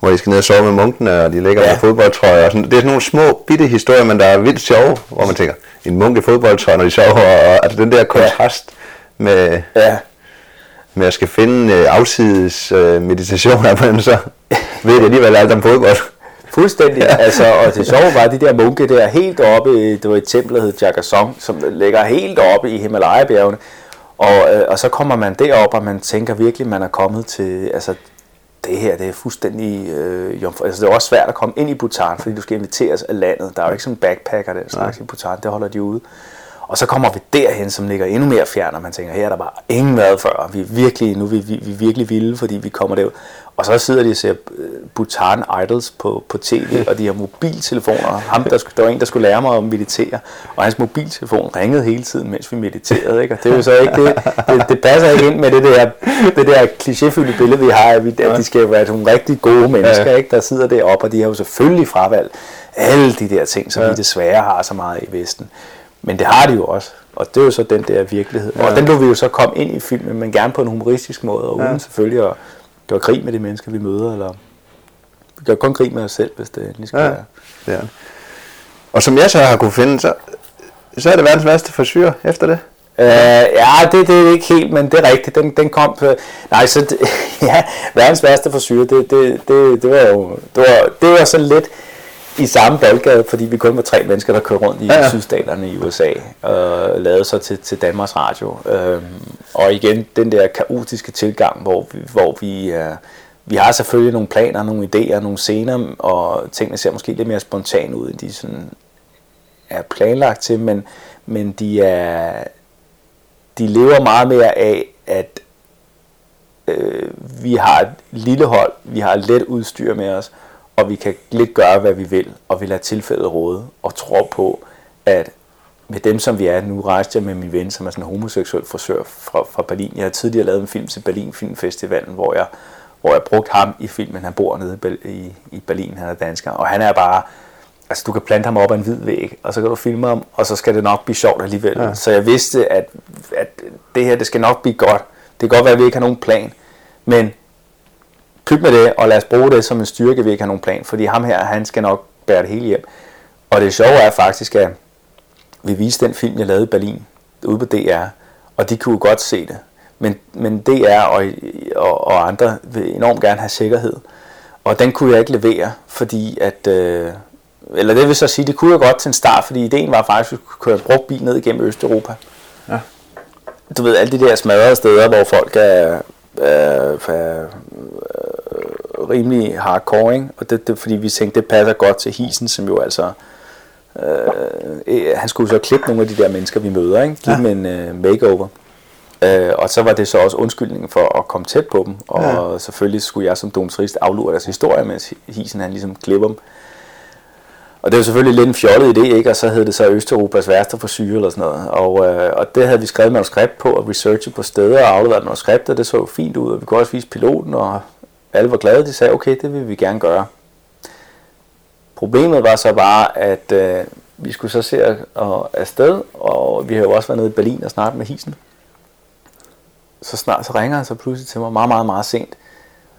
hvor de skal ned og sove med munkene, og de ligger ja. med fodboldtrøjer. Og sådan. Det er sådan nogle små, bitte historier, men der er vildt sjove, hvor man tænker, en munk i fodboldtrøje, når de sover, og altså den der kontrast ja. med, ja. med at skal finde uh, afsides uh, meditationer, men så ved jeg alligevel alt om fodbold. Fuldstændig. Ja. Altså, og det sjove var, de der munke der helt oppe, det var et tempel, der hed Jagasong, som ligger helt oppe i Himalaya-bjergene. Og, øh, og så kommer man derop, og man tænker virkelig, man er kommet til, altså det her, det er fuldstændig øh, jomfru. Altså det er også svært at komme ind i Bhutan, fordi du skal inviteres af landet. Der er jo ikke sådan en backpacker, der slags i Bhutan, det holder de ude. Og så kommer vi derhen, som ligger endnu mere fjern, og man tænker, her er der bare ingen været før. Vi er virkelig, nu er vi, vi, vi er virkelig vilde, fordi vi kommer derud. Og så sidder de og ser øh, Bhutan Idols på, på tv, og de har mobiltelefoner. Ham, der, der var en, der skulle lære mig at meditere, og hans mobiltelefon ringede hele tiden, mens vi mediterede. Ikke? Og det er jo så ikke det, det, det passer ikke ind med det der, det der klichéfyldte billede, vi har, at, vi, at de skal være nogle rigtig gode mennesker, ikke? der sidder deroppe, og de har jo selvfølgelig fravalgt alle de der ting, som ja. vi desværre har så meget i Vesten. Men det har de jo også. Og det er jo så den der virkelighed. Ja. Og den vil vi jo så komme ind i filmen, men gerne på en humoristisk måde, og uden ja. selvfølgelig at gøre krig med de mennesker, vi møder, eller vi gør kun krig med os selv, hvis det endelig skal ja. være. Ja. Og som jeg så har kunne finde, så, så er det verdens værste forsyre efter det. Uh, ja, det, det er ikke helt, men det er rigtigt. Den, den kom på... Nej, så det, *laughs* ja, verdens værste forsyre, det, det, det, det var jo... Det var, det var så lidt i samme boldgade, fordi vi kun var tre mennesker, der kørte rundt i ja, ja. sydstaterne i USA og lavede sig til, til Danmarks Radio. Øhm, og igen, den der kaotiske tilgang, hvor vi, hvor vi, øh, vi har selvfølgelig nogle planer, nogle idéer, nogle scener, og tingene ser måske lidt mere spontan ud, end de sådan er planlagt til, men, men de, er, de lever meget mere af, at øh, vi har et lille hold, vi har let udstyr med os, og vi kan lidt gøre, hvad vi vil, og vi lader tilfældet råde, og tror på, at med dem, som vi er, nu rejste jeg med min ven, som er sådan en homoseksuel frisør fra, fra Berlin. Jeg har tidligere lavet en film til Berlin Filmfestivalen, hvor jeg, hvor jeg brugte ham i filmen. Han bor nede i, i Berlin, han er dansker, og han er bare, altså du kan plante ham op ad en hvid væg, og så kan du filme ham, og så skal det nok blive sjovt alligevel. Ja. Så jeg vidste, at, at det her, det skal nok blive godt. Det kan godt være, at vi ikke har nogen plan, men pyt med det, og lad os bruge det som en styrke, vi ikke har nogen plan, fordi ham her, han skal nok bære det hele hjem. Og det sjove er faktisk, at vi viste den film, jeg lavede i Berlin, ude på DR, og de kunne godt se det. Men, men DR og, og, og andre vil enormt gerne have sikkerhed. Og den kunne jeg ikke levere, fordi at... Øh, eller det vil så sige, det kunne jeg godt til en start, fordi ideen var faktisk, at vi kunne køre brugt bil ned igennem Østeuropa. Ja. Du ved, alle de der smadrede steder, hvor folk er, er, er rimelig hardcore, ikke? og det, det fordi vi tænkte, det passer godt til Hisen, som jo altså, øh, han skulle så klippe nogle af de der mennesker, vi møder, ikke? give ja. dem en øh, makeover. Øh, og så var det så også undskyldningen for at komme tæt på dem, og ja. selvfølgelig skulle jeg som domitrist aflure deres historie, mens Hisen han ligesom klipper dem. Og det var selvfølgelig lidt en fjollet idé, ikke? og så hed det så Østeuropas værste for syge eller sådan noget. Og, øh, og det havde vi skrevet manuskript på, og researchet på steder og afleveret manuskriptet, det så fint ud, og vi kunne også vise piloten, og alle var glade, de sagde, okay, det vil vi gerne gøre. Problemet var så bare, at øh, vi skulle så se og afsted, og vi har jo også været nede i Berlin og snakket med hisen. Så snart så ringer han så pludselig til mig meget, meget, meget sent.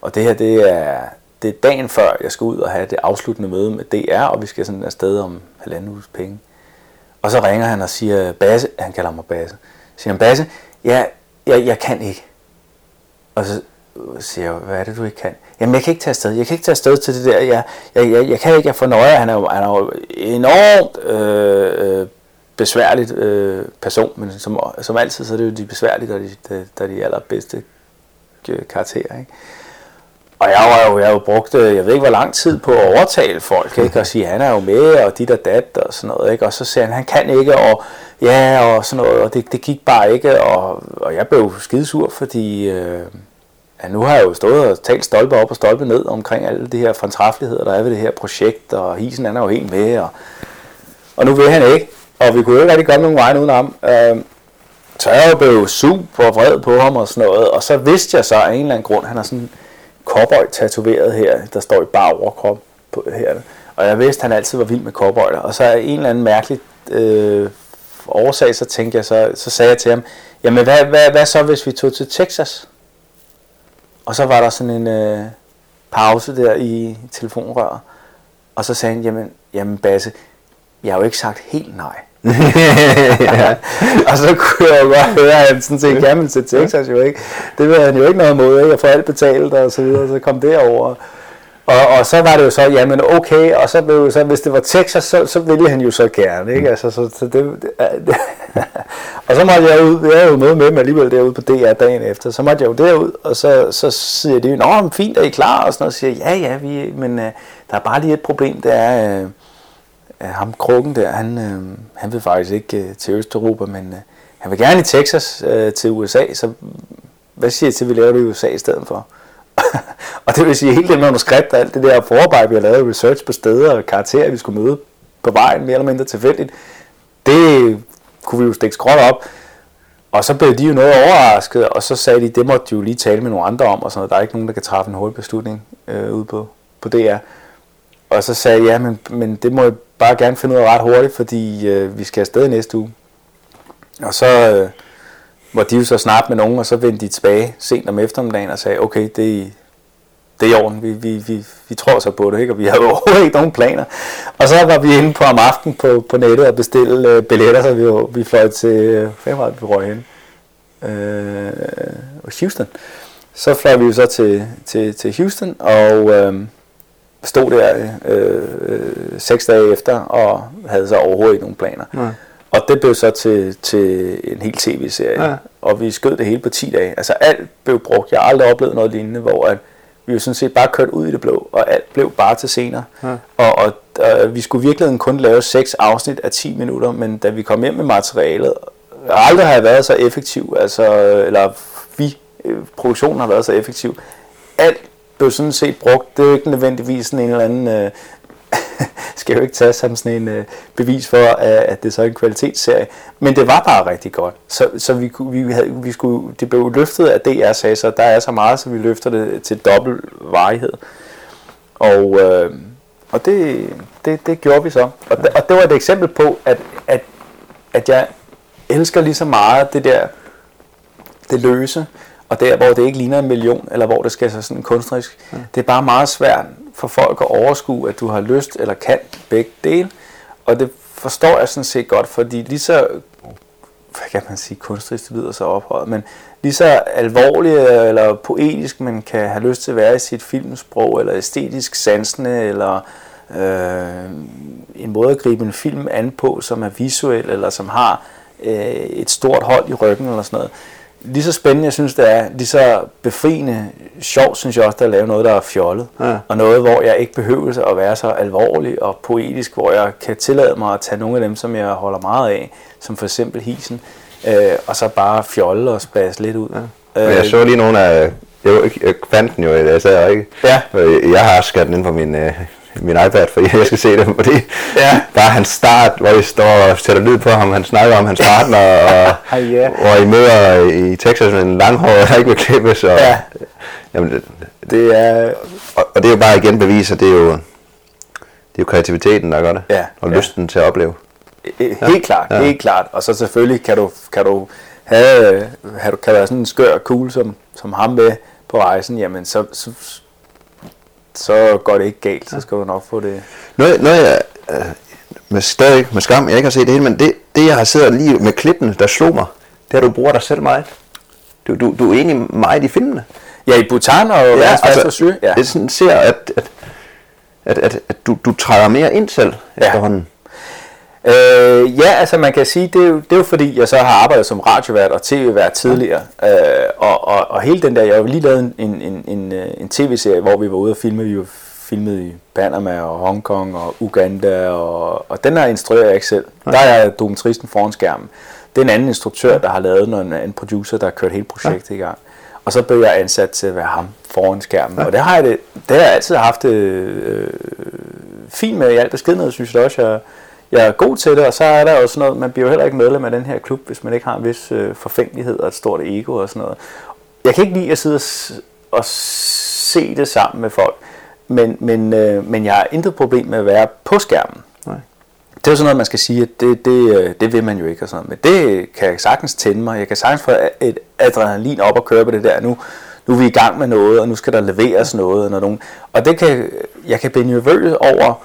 Og det her, det er, det er dagen før, jeg skal ud og have det afsluttende møde med DR, og vi skal sådan afsted om halvanden uges penge. Og så ringer han og siger, Basse, han kalder mig Basse, siger han, Basse, ja, jeg, jeg kan ikke. Og så, siger hvad er det, du ikke kan? Jamen, jeg kan ikke tage afsted. Jeg kan ikke tage afsted til det der. Jeg, jeg, jeg, jeg kan ikke, jeg får nøje. Han er jo, han er jo enormt øh, øh besværligt øh, person, men som, som altid, så er det jo de besværlige, der er de, der, der er de allerbedste øh, karakterer, ikke? Og jeg har jo, jeg har jo brugt, øh, jeg ved ikke hvor lang tid på at overtale folk, ikke? og sige, han er jo med, og dit og dat, og sådan noget, ikke? og så siger han, han kan ikke, og ja, og sådan noget, og det, det gik bare ikke, og, og jeg blev skidesur, fordi øh, Ja, nu har jeg jo stået og talt stolpe op og stolpe ned omkring alle de her fortræffeligheder, der er ved det her projekt, og Hisen han er jo helt med, og, og nu vil han ikke, og vi kunne jo ikke rigtig gøre nogen vej uden ham. Øh, så jeg blev super vred på ham og sådan noget, og så vidste jeg så af en eller anden grund, han har sådan en cowboy tatoveret her, der står i bare overkrop på her. Og jeg vidste, at han altid var vild med cowboyer. Og så er en eller anden mærkelig øh, årsag, så tænkte jeg så, så sagde jeg til ham, jamen hvad, hvad, hvad så hvis vi tog til Texas? Og så var der sådan en øh, pause der i telefonrøret. Og så sagde han, jamen, jamen Basse, jeg har jo ikke sagt helt nej. *laughs* *laughs* og så kunne jeg jo godt høre, at han sådan set gerne til Texas jo ikke. Det vil han jo ikke noget mod, ikke? at få alt betalt og så videre, så kom derover. Og, og så var det jo så, jamen okay, og så blev så, hvis det var Texas, så, så ville han jo så gerne, ikke? Altså, så, så det, det, *laughs* og så måtte jeg ud, jeg er jo noget med mig alligevel derude på DR dagen efter, så måtte jeg jo derud, og så, så siger de, nå, fint, er I klar? Og sådan noget, og siger ja, ja, vi, men uh, der er bare lige et problem, det er, uh, at ham krukken der, han, øh, han vil faktisk ikke øh, til Østeuropa, men øh, han vil gerne i Texas øh, til USA, så hvad siger I til, at vi laver det i USA i stedet for? *laughs* og det vil sige, hele det manuskript og alt det der forarbejde, vi har lavet, research på steder og karakterer, vi skulle møde på vejen, mere eller mindre tilfældigt, det kunne vi jo stikke skråt op. Og så blev de jo noget overrasket, og så sagde de, det måtte de jo lige tale med nogle andre om, og sådan noget. Der er ikke nogen, der kan træffe en hurtig beslutning øh, ude på, på DR. Og så sagde jeg, ja, men, men det må jeg bare gerne finde ud af ret hurtigt, fordi øh, vi skal afsted næste uge. Og så øh, hvor de jo så snart med nogen, og så vendte de tilbage sent om eftermiddagen og sagde, okay, det, det er i orden, vi, vi, vi, vi tror så på det, ikke? og vi havde *laughs* overhovedet ikke nogen planer. Og så var vi inde på om aftenen på, på nettet og bestille øh, billetter, så vi, vi fløj til, øh, hvad var det, vi røg hen? Øh, øh, Houston. Så fløj vi jo så til, til, til Houston, og øh, stod der øh, øh, seks dage efter, og havde så overhovedet ikke nogen planer. Nej. Og det blev så til, til en hel tv-serie, ja. og vi skød det hele på 10 dage. Altså alt blev brugt. Jeg har aldrig oplevet noget lignende, hvor at vi jo sådan set bare kørt ud i det blå, og alt blev bare til scener. Ja. Og, og, og vi skulle virkelig kun lave seks afsnit af 10 minutter, men da vi kom hjem med materialet, aldrig har jeg været så effektiv, altså, eller vi, øh, produktionen har været så effektiv. Alt blev sådan set brugt. Det er jo ikke nødvendigvis sådan en eller anden øh, skal jo ikke tage som sådan en øh, bevis for, at, at det så er en kvalitetsserie. Men det var bare rigtig godt. Så, så vi, vi, havde, vi skulle, det blev løftet af DR sagde, så der er så meget, så vi løfter det til dobbelt varighed. Og, øh, og det, det, det gjorde vi så. Og, det, og det var et eksempel på, at, at, at jeg elsker lige så meget det der, det løse, og der, hvor det ikke ligner en million, eller hvor det skal så sådan kunstnerisk. Ja. Det er bare meget svært for folk at overskue, at du har lyst eller kan begge dele. Og det forstår jeg sådan set godt, fordi lige så, hvad kan man sige, kunstnerisk, det lyder så ophøjet, men lige så alvorlig eller poetisk man kan have lyst til at være i sit filmsprog, eller æstetisk sansende, eller øh, en måde at gribe en film an på, som er visuel, eller som har øh, et stort hold i ryggen, eller sådan noget lige så spændende, jeg synes, det er, lige så befriende sjovt, synes jeg også, at lave noget, der er fjollet. Ja. Og noget, hvor jeg ikke behøver at være så alvorlig og poetisk, hvor jeg kan tillade mig at tage nogle af dem, som jeg holder meget af, som for eksempel Hisen, øh, og så bare fjolle og spas lidt ud. Ja. Øh, jeg så lige nogle af, jeg, jeg fandt den jo, jeg sagde ikke. Ja. Jeg har også den ind på min, øh, min iPad, fordi jeg skal se det, fordi ja. bare hans start, hvor I står og sætter lyd på ham, han snakker om hans partner, og *laughs* ja. hvor I møder i Texas med en langhår, der ikke vil klippes, og, ja. jamen, det, det er, og, og, det er jo bare igen bevis, at det er jo, det er jo kreativiteten, der gør det, ja. og lysten ja. til at opleve. Helt ja. klart, ja. helt klart, og så selvfølgelig kan du, kan du have, have, kan være sådan en skør cool som, som ham med på rejsen, jamen så, så så går det ikke galt, så skal du nok få det. Noget, noget jeg, øh, med, stadig med skam, jeg ikke har set det hele, men det, det jeg har siddet lige med klippene, der slog mig, det er, at du bruger dig selv meget. Du, du, du er egentlig meget i filmene. Ja, i Bhutan og ja, altså, syge. Ja. Det sådan ser, at, at, at, at, at du, du træder mere ind selv ja. efterhånden. Øh, ja, altså man kan sige, det er, jo, det er jo fordi, jeg så har arbejdet som radiovært og tv-vært tidligere. Øh, og, og, og hele den der, jeg har jo lige lavet en, en, en, en tv-serie, hvor vi var ude og filme, vi var filmet i Panama og Hongkong og Uganda, og, og den her instruerer jeg ikke selv. Der er jeg dokumentaristen foran skærmen. Det er en anden instruktør, der har lavet noget, en producer, der har kørt hele projektet i gang. Og så blev jeg ansat til at være ham foran skærmen. Og det har jeg, det, det har jeg altid haft det øh, fint med i al beskedenhed, synes jeg også. Jeg, jeg er god til det, og så er der sådan noget, man bliver jo heller ikke medlem af den her klub, hvis man ikke har en vis øh, forfængelighed og et stort ego og sådan noget. Jeg kan ikke lide at sidde og, og se det sammen med folk, men, men, øh, men jeg har intet problem med at være på skærmen. Nej. Det er jo sådan noget, man skal sige, at det, det, øh, det vil man jo ikke og sådan Men det kan jeg sagtens tænde mig. Jeg kan sagtens få et adrenalin op og køre på det der. Nu, nu er vi i gang med noget, og nu skal der leveres noget. Og, nogen. og det kan, jeg kan blive nervøs over,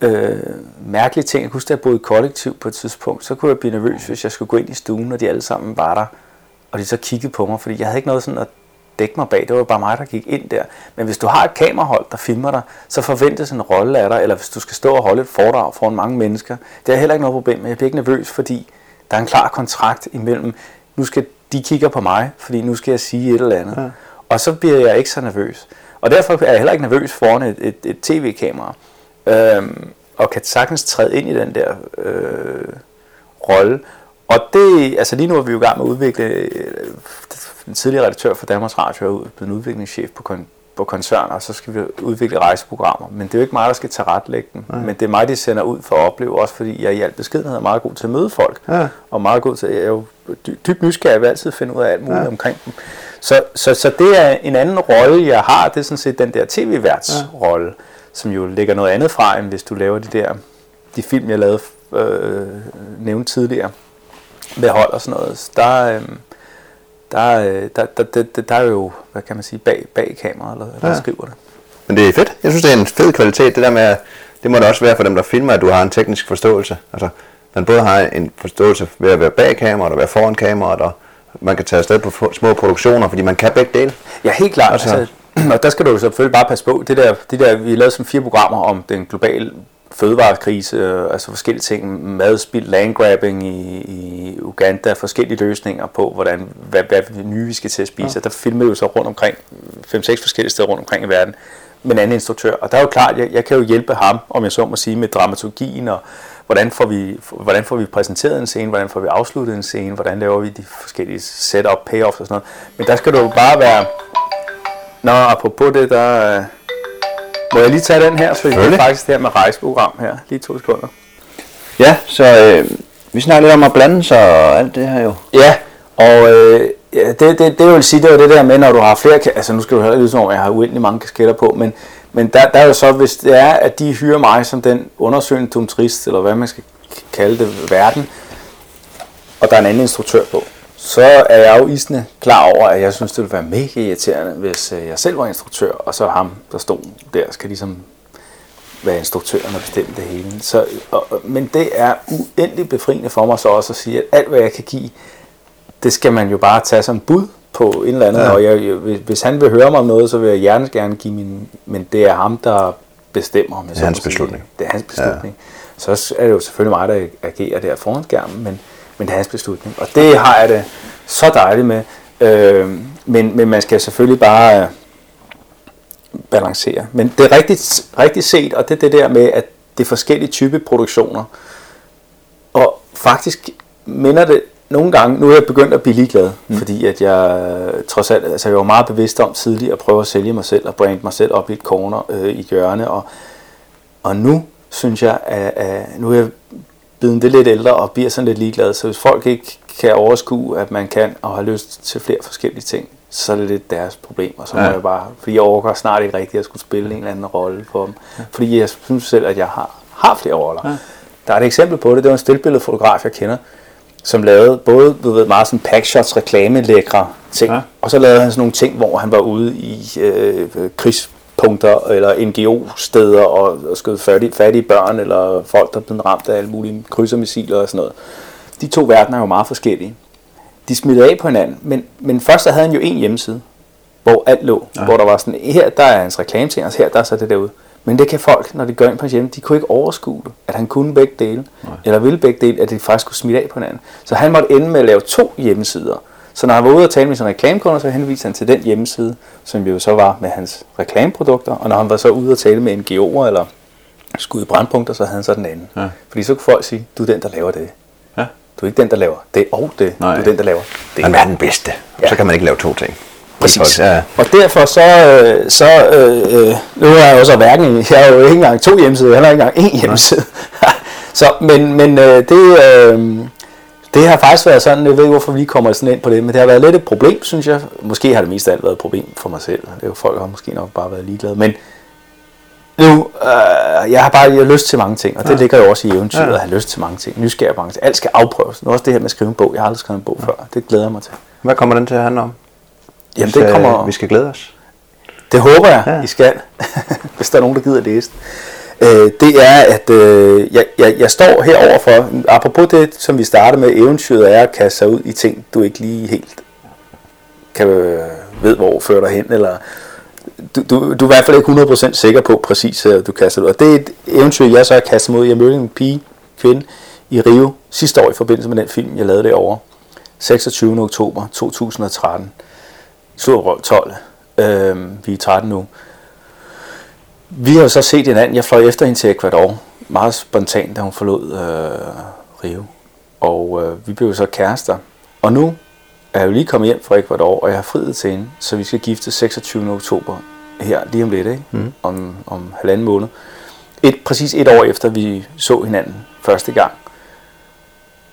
øh, mærkelige ting. Jeg kunne huske, at jeg boede i kollektiv på et tidspunkt, så kunne jeg blive nervøs, hvis jeg skulle gå ind i stuen, og de alle sammen var der, og de så kiggede på mig, fordi jeg havde ikke noget sådan at dække mig bag. Det var bare mig, der gik ind der. Men hvis du har et kamerahold, der filmer dig, så forventes en rolle af dig, eller hvis du skal stå og holde et foredrag foran mange mennesker, det er heller ikke noget problem, men jeg bliver ikke nervøs, fordi der er en klar kontrakt imellem, nu skal de kigger på mig, fordi nu skal jeg sige et eller andet. Ja. Og så bliver jeg ikke så nervøs. Og derfor er jeg heller ikke nervøs foran et, et, et tv-kamera. Øhm, og kan sagtens træde ind i den der øh, rolle. Og det, altså lige nu er vi jo i gang med at udvikle, øh, den tidligere redaktør for Danmarks Radio er blevet udviklingschef på, kon, på koncerner, og så skal vi udvikle rejseprogrammer. Men det er jo ikke mig, der skal tilrettelægge dem, Nej. men det er mig, de sender ud for at opleve, også fordi jeg i al beskedenhed er meget god til at møde folk, ja. og meget god til, jeg er jo dybt nysgerrig, jeg vil altid finde ud af alt muligt ja. omkring dem. Så, så, så det er en anden rolle, jeg har, det er sådan set den der tv-værtsrolle, ja. Som jo ligger noget andet fra, end hvis du laver de der de film, jeg lavede øh, nævnt tidligere med hold og sådan noget. Der, øh, der, der, der, der, der, der er jo, hvad kan man sige, bag, bag kameraet, eller der ja. skriver det. Men det er fedt. Jeg synes, det er en fed kvalitet, det der med, det må det også være for dem, der filmer, at du har en teknisk forståelse. Altså, man både har en forståelse ved at være bag kameraet og være foran kameraet, og man kan tage afsted på små produktioner, fordi man kan begge dele. Ja, helt klart. Altså, altså, *clears throat* og der skal du selvfølgelig bare passe på. Det der, det der, vi lavede som fire programmer om den globale fødevarekrise, øh, altså forskellige ting, madspild, landgrabbing i, i Uganda, forskellige løsninger på, hvordan, hvad, hvad det nye vi skal til at spise. Ja. Der filmer jo så rundt omkring, 5-6 forskellige steder rundt omkring i verden, med en anden instruktør. Og der er jo klart, jeg, jeg kan jo hjælpe ham, om jeg så må sige, med dramaturgien og hvordan får, vi, hvordan får vi præsenteret en scene, hvordan får vi afsluttet en scene, hvordan laver vi de forskellige setup, payoffs og sådan noget. Men der skal du jo bare være... Nå, apropos det, der... Må jeg lige tage den her, så det er faktisk det her med rejseprogram her, lige to sekunder. Ja, så øh, vi snakker lidt om at blande sig og alt det her jo. Ja, og øh, ja, det, det, det, vil sige, det er jo det der med, når du har flere, altså nu skal du høre lidt som om, jeg har uendelig mange kasketter på, men men der, der er jo så, hvis det er, at de hyrer mig som den undersøgende dumtrist, eller hvad man skal kalde det, verden, og der er en anden instruktør på, så er jeg jo isende klar over, at jeg synes, det ville være mega irriterende, hvis øh, jeg selv var instruktør, og så ham, der stod der, skal ligesom være instruktøren og bestemme det hele. Så, og, men det er uendelig befriende for mig så også at sige, at alt hvad jeg kan give, det skal man jo bare tage som bud på en eller anden, ja. og jeg, jeg, hvis han vil høre mig om noget, så vil jeg gerne gerne give min, men det er ham, der bestemmer. Om jeg det er hans beslutning. Det er hans beslutning. Ja. Så er det jo selvfølgelig mig, der agerer der foran skærmen, men, men det er hans beslutning. Og det har jeg det så dejligt med. Øh, men, men man skal selvfølgelig bare øh, balancere. Men det er rigtigt, rigtigt set, og det er det der med, at det er forskellige type produktioner. Og faktisk minder det nogle gange, nu er jeg begyndt at blive ligeglad, mm. fordi at jeg trods alt, altså jeg var meget bevidst om tidligere at prøve at sælge mig selv og brande mig selv op i et corner øh, i hjørne, og, og nu synes jeg, at, at nu er jeg blevet det lidt ældre og bliver sådan lidt ligeglad, så hvis folk ikke kan overskue, at man kan og har lyst til flere forskellige ting, så er det lidt deres problem, og så må ja. jeg bare, fordi jeg overgår snart ikke rigtigt at skulle spille en eller anden rolle for dem, ja. fordi jeg synes selv, at jeg har, har flere roller. Ja. Der er et eksempel på det, det var en stillbilledfotograf, jeg kender, som lavede både du ved, meget sådan packshots, reklamelækre ting, ja. og så lavede han sådan nogle ting, hvor han var ude i øh, krigspunkter eller NGO-steder og, og skød fattige, fattige børn eller folk, der blev ramt af alle mulige krydsermissiler og sådan noget. De to verdener er jo meget forskellige. De smittede af på hinanden, men, men først så havde han jo en hjemmeside, hvor alt lå, ja. hvor der var sådan, her der er hans reklame til os, her der er så det derude. Men det kan folk, når de går ind på hjem, de kunne ikke overskue det, at han kunne begge dele, Nej. eller ville begge dele, at det faktisk kunne smitte af på hinanden. Så han måtte ende med at lave to hjemmesider. Så når han var ude og tale med sin reklamekunder, så henviste han til den hjemmeside, som jo så var med hans reklameprodukter, og når han var så ude og tale med NGO'er eller skulle i brandpunkter, så havde han så den anden. Ja. Fordi så kunne folk sige, du er den, der laver det. Ja. Du er ikke den, der laver det og det. Nej. Du er den, der laver det. Man er den bedste. Ja. Så kan man ikke lave to ting. Præcis. Ja. Og derfor så, øh, så øh, øh, nu er jeg også hverken, jeg har jo ikke engang to hjemmesider, jeg har ikke engang én hjemmeside. *laughs* så, men men øh, det, øh, det har faktisk været sådan, jeg ved ikke hvorfor vi kommer sådan ind på det, men det har været lidt et problem, synes jeg. Måske har det mest af alt været et problem for mig selv. Det er jo folk, har måske nok bare været ligeglade. Men nu, øh, jeg har bare jeg har lyst til mange ting, og det ja. ligger jo også i eventyret, ja. at have lyst til mange ting. Nysgerrig mange ting. Alt skal afprøves. Nu også det her med at skrive en bog. Jeg har aldrig skrevet en bog ja. før. Det glæder jeg mig til. Hvad kommer den til at handle om? Jamen, det kommer... Vi skal glæde os. Det håber jeg, ja. I skal, *laughs* hvis der er nogen, der gider læse øh, det er, at øh, jeg, jeg, jeg står herover for, apropos det, som vi startede med, eventyret er at kaste sig ud i ting, du ikke lige helt kan øh, ved, hvor fører dig hen, eller du, du, du er i hvert fald ikke 100% sikker på præcis, at du kaster ud. Og det er et eventyr, jeg så har kastet mod. Jeg mødte en pige, kvinde, i Rio sidste år i forbindelse med den film, jeg lavede derovre. 26. oktober 2013. Super 12. Øhm, vi er 13 nu. Vi har jo så set hinanden. Jeg fløj efter hende til Ecuador meget spontant, da hun forlod øh, Rio. Og øh, vi blev så kærester. Og nu er jeg jo lige kommet hjem fra Ecuador, og jeg har friet til hende, så vi skal gifte 26. oktober her lige om lidt, ikke? Mm. Om, om halvanden måned. Et, præcis et år efter vi så hinanden første gang.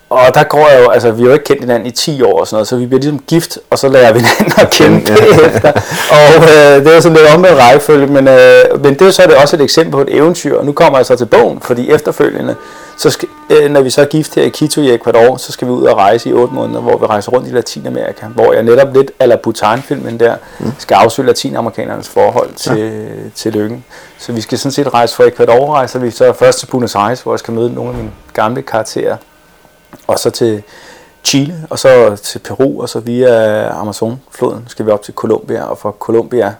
Og der går jeg jo, altså vi har jo ikke kendt hinanden i 10 år og sådan noget, så vi bliver ligesom gift, og så lærer vi hinanden at kende efter. *laughs* Og øh, det er sådan lidt omvendt rækkefølge, men, øh, men det er så er det også et eksempel på et eventyr, og nu kommer jeg så til bogen, fordi efterfølgende, så skal, øh, når vi så er gift her i Quito i Ecuador, så skal vi ud og rejse i 8 måneder, hvor vi rejser rundt i Latinamerika, hvor jeg netop lidt, eller Bhutan-filmen der, mm. skal afsøge latinamerikanernes forhold til, ja. til lykken. Så vi skal sådan set rejse fra Ecuador, rejser vi så først til Buenos Aires, hvor jeg skal møde nogle af mine gamle karakterer, og så til Chile, og så til Peru, og så via Amazonfloden skal vi op til Colombia, og fra Colombia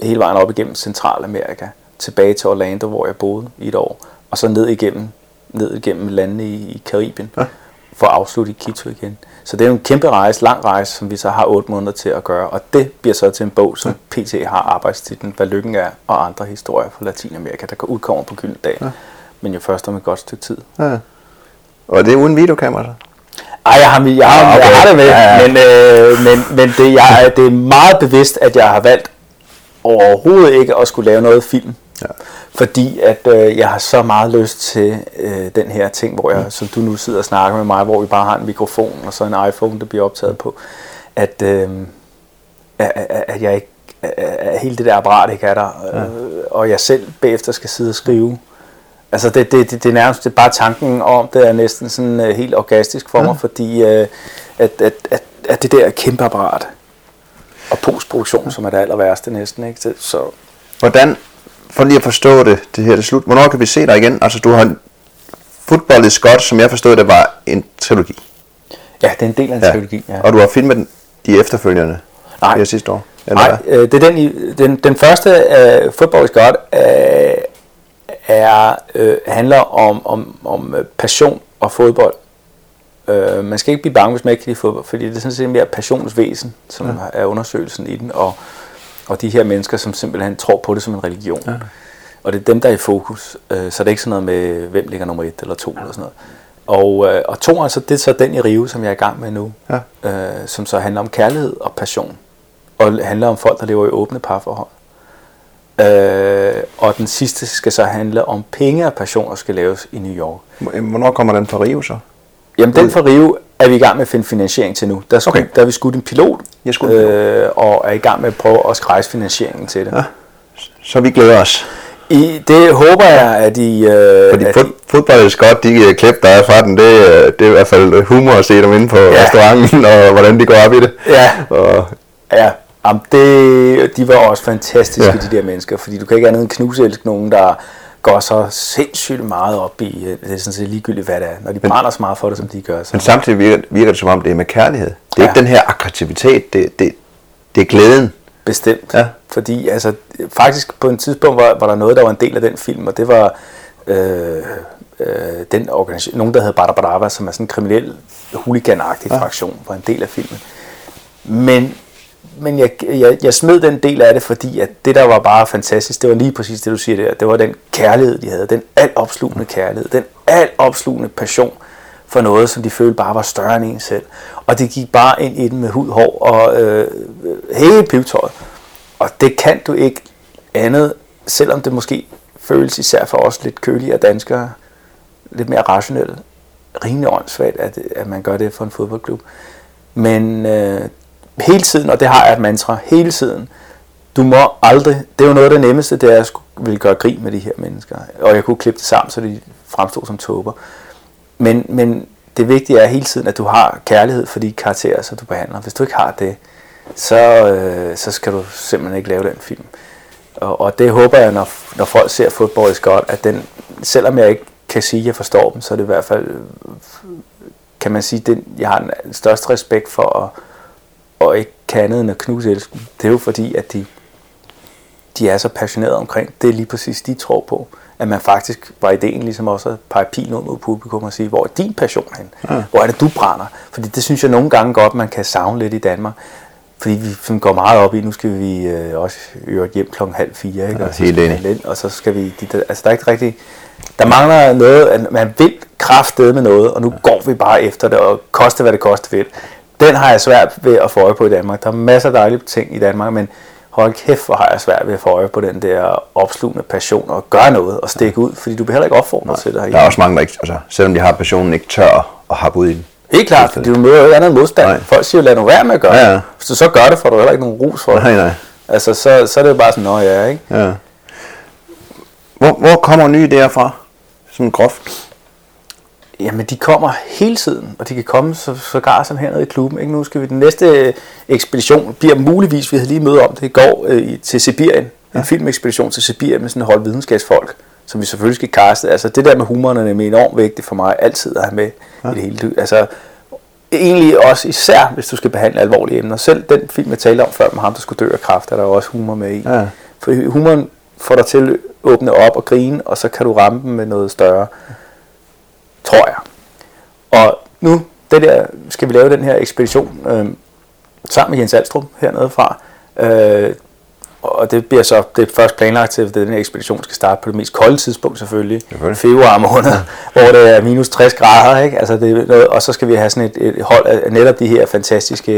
hele vejen op igennem Centralamerika, tilbage til Orlando, hvor jeg boede i et år, og så ned igennem, ned igennem landene i, i Karibien, ja. for at afslutte i Quito igen. Så det er en kæmpe rejse, lang rejse, som vi så har otte måneder til at gøre, og det bliver så til en bog, som ja. PT har arbejdstitlen, Hvad lykken er, og andre historier fra Latinamerika, der går udkommer på Gyldendal, ja. men jo først om et godt stykke tid. Ja. Og det er uden videokamera så? Ej, jeg har, jeg har, okay. jeg har det med, ja, ja. men, øh, men, men det, jeg, det er meget bevidst, at jeg har valgt overhovedet ikke at skulle lave noget film. Ja. Fordi at øh, jeg har så meget lyst til øh, den her ting, hvor jeg, mm. som du nu sidder og snakker med mig, hvor vi bare har en mikrofon og så en iPhone, der bliver optaget på, at, øh, at, at jeg ikke, at hele det der apparat ikke er der, øh, ja. og jeg selv bagefter skal sidde og skrive Altså det, det, det, det er nærmest det er bare tanken om, det er næsten sådan uh, helt orgastisk for ja. mig, fordi uh, at, at, at, at det der kæmpe apparat og postproduktion, som er det aller værste næsten, ikke? Så, så Hvordan, for lige at forstå det, det her det slut, hvornår kan vi se dig igen? Altså du har Football is godt, som jeg forstod det, var en trilogi. Ja, det er en del af en ja. trilogi, ja. Og du har filmet den, de efterfølgende Nej. her sidste år? Eller Nej, øh, det er den, den, den første uh, Football is godt, uh, er, øh, handler om, om, om øh, passion og fodbold. Øh, man skal ikke blive bange, hvis man ikke kan lide fodbold, fordi det er sådan set mere passionsvæsen, som ja. er undersøgelsen i den, og, og de her mennesker, som simpelthen tror på det som en religion. Ja. Og det er dem, der er i fokus. Øh, så det er ikke sådan noget med, hvem ligger nummer et eller to ja. eller sådan noget. Og, øh, og to, altså, det er så den i Rio, som jeg er i gang med nu, ja. øh, som så handler om kærlighed og passion. Og handler om folk, der lever i åbne parforhold. Øh, og den sidste skal så handle om penge og passioner skal laves i New York. Hvornår kommer den fra Rio så? Jamen den fra Rio er vi i gang med at finde finansiering til nu. Der, skulle, okay. der har vi skudt en pilot, Jeg en pilot. Øh, og er i gang med at prøve at skræse finansieringen til det. Ja. Så vi glæder os. I, det håber jeg, at I... Øh, Fordi fod, fodbold er godt, de øh, klip, der er fra den, det, øh, det er i hvert fald humor at se dem inde på ja. restauranten, og hvordan de går op i det. Ja, og, ja Jamen, det, de var også fantastiske, ja. de der mennesker, fordi du kan ikke andet end knuselske nogen, der går så sindssygt meget op i, øh, det er sådan set ligegyldigt, hvad det er, når de brænder så meget for det, som de gør. Så. Men samtidig virker, virker det som om, det er med kærlighed. Det er ja. ikke den her aggressivitet, det, det, det er glæden. Bestemt. Ja. Fordi altså, faktisk på en tidspunkt var, var der noget, der var en del af den film, og det var øh, øh, den organisation, nogen, der hed Bada Badava, som er sådan en kriminel, huliganagtig ja. fraktion, var en del af filmen. Men men jeg, jeg, jeg smed den del af det, fordi at det, der var bare fantastisk, det var lige præcis det, du siger der. Det var den kærlighed, de havde. Den altopslugende kærlighed. Den altopslugende passion for noget, som de følte bare var større end en selv. Og det gik bare ind i den med hud, hår og øh, hele pivtøjet. Og det kan du ikke andet, selvom det måske føles især for os lidt kølige danskere, lidt mere rationelle, rimelig åndssvagt, at, at man gør det for en fodboldklub. Men øh, hele tiden, og det har jeg et mantra, hele tiden, du må aldrig, det er jo noget af det nemmeste, det er at ville gøre grin med de her mennesker, og jeg kunne klippe det sammen, så de fremstod som tåber. Men, men det vigtige er hele tiden, at du har kærlighed for de karakterer, som du behandler. Hvis du ikke har det, så, øh, så skal du simpelthen ikke lave den film. Og, og det håber jeg, når, når folk ser fodbold godt, at den, selvom jeg ikke kan sige, at jeg forstår dem, så er det i hvert fald, øh, kan man sige, den, jeg har den største respekt for at og ikke kan andet end at knuse elsken. Det er jo fordi, at de, de er så passionerede omkring, det er lige præcis de tror på, at man faktisk var ideen ligesom også at pege pil ud mod publikum og sige, hvor er din passion hen? Ja. Hvor er det, du brænder? Fordi det synes jeg nogle gange godt, man kan savne lidt i Danmark. Fordi vi går meget op i, nu skal vi øh, også øve hjem klokken halv fire, ikke? Og, så helt ind, og så skal vi, de, der, altså der er ikke rigtig, Der mangler noget, at man vil kraftede med noget, og nu går vi bare efter det, og koste hvad det koste vil. Den har jeg svært ved at få øje på i Danmark. Der er masser af dejlige ting i Danmark, men hold kæft, hvor har jeg svært ved at få øje på den der opslugende passion og gøre noget og stikke ud, fordi du bliver heller ikke opfordret til det her. Der er også mange, der ikke, altså, selvom de har passionen, ikke tør at hoppe ud i den. Helt klart, fordi du møder jo ikke andet modstand. Nej. Folk siger jo, lad nu være med at gøre Ja, ja. det. Hvis du så gør det, får du heller ikke nogen ros for det. Nej, nej. Altså, så, så er det jo bare sådan, nå ja, ikke? Ja. Hvor, hvor kommer nye idéer fra? Sådan groft. Jamen, de kommer hele tiden, og de kan komme så, sågar sådan hernede i klubben. Ikke? Nu skal vi, den næste ekspedition bliver muligvis, vi havde lige møde om det i går, øh, til Sibirien. En filmekspedition til Sibirien med sådan en hold videnskabsfolk, som vi selvfølgelig skal kaste. Altså, det der med humoren er nemlig enormt vigtigt for mig altid at have med ja. i det hele. Altså, egentlig også især, hvis du skal behandle alvorlige emner. Selv den film, jeg talte om før med ham, der skulle dø af kræft, er der også humor med i. Ja. For humoren får dig til at åbne op og grine, og så kan du ramme dem med noget større tror jeg. Og nu det der, skal vi lave den her ekspedition øh, sammen med Jens Alstrup hernede fra. Øh, og det bliver så det er først planlagt til, at den her ekspedition skal starte på det mest kolde tidspunkt selvfølgelig. Selvfølgelig. Februar måned, *laughs* hvor det er minus 60 grader. Ikke? Altså det, noget, og så skal vi have sådan et, et hold af netop de her fantastiske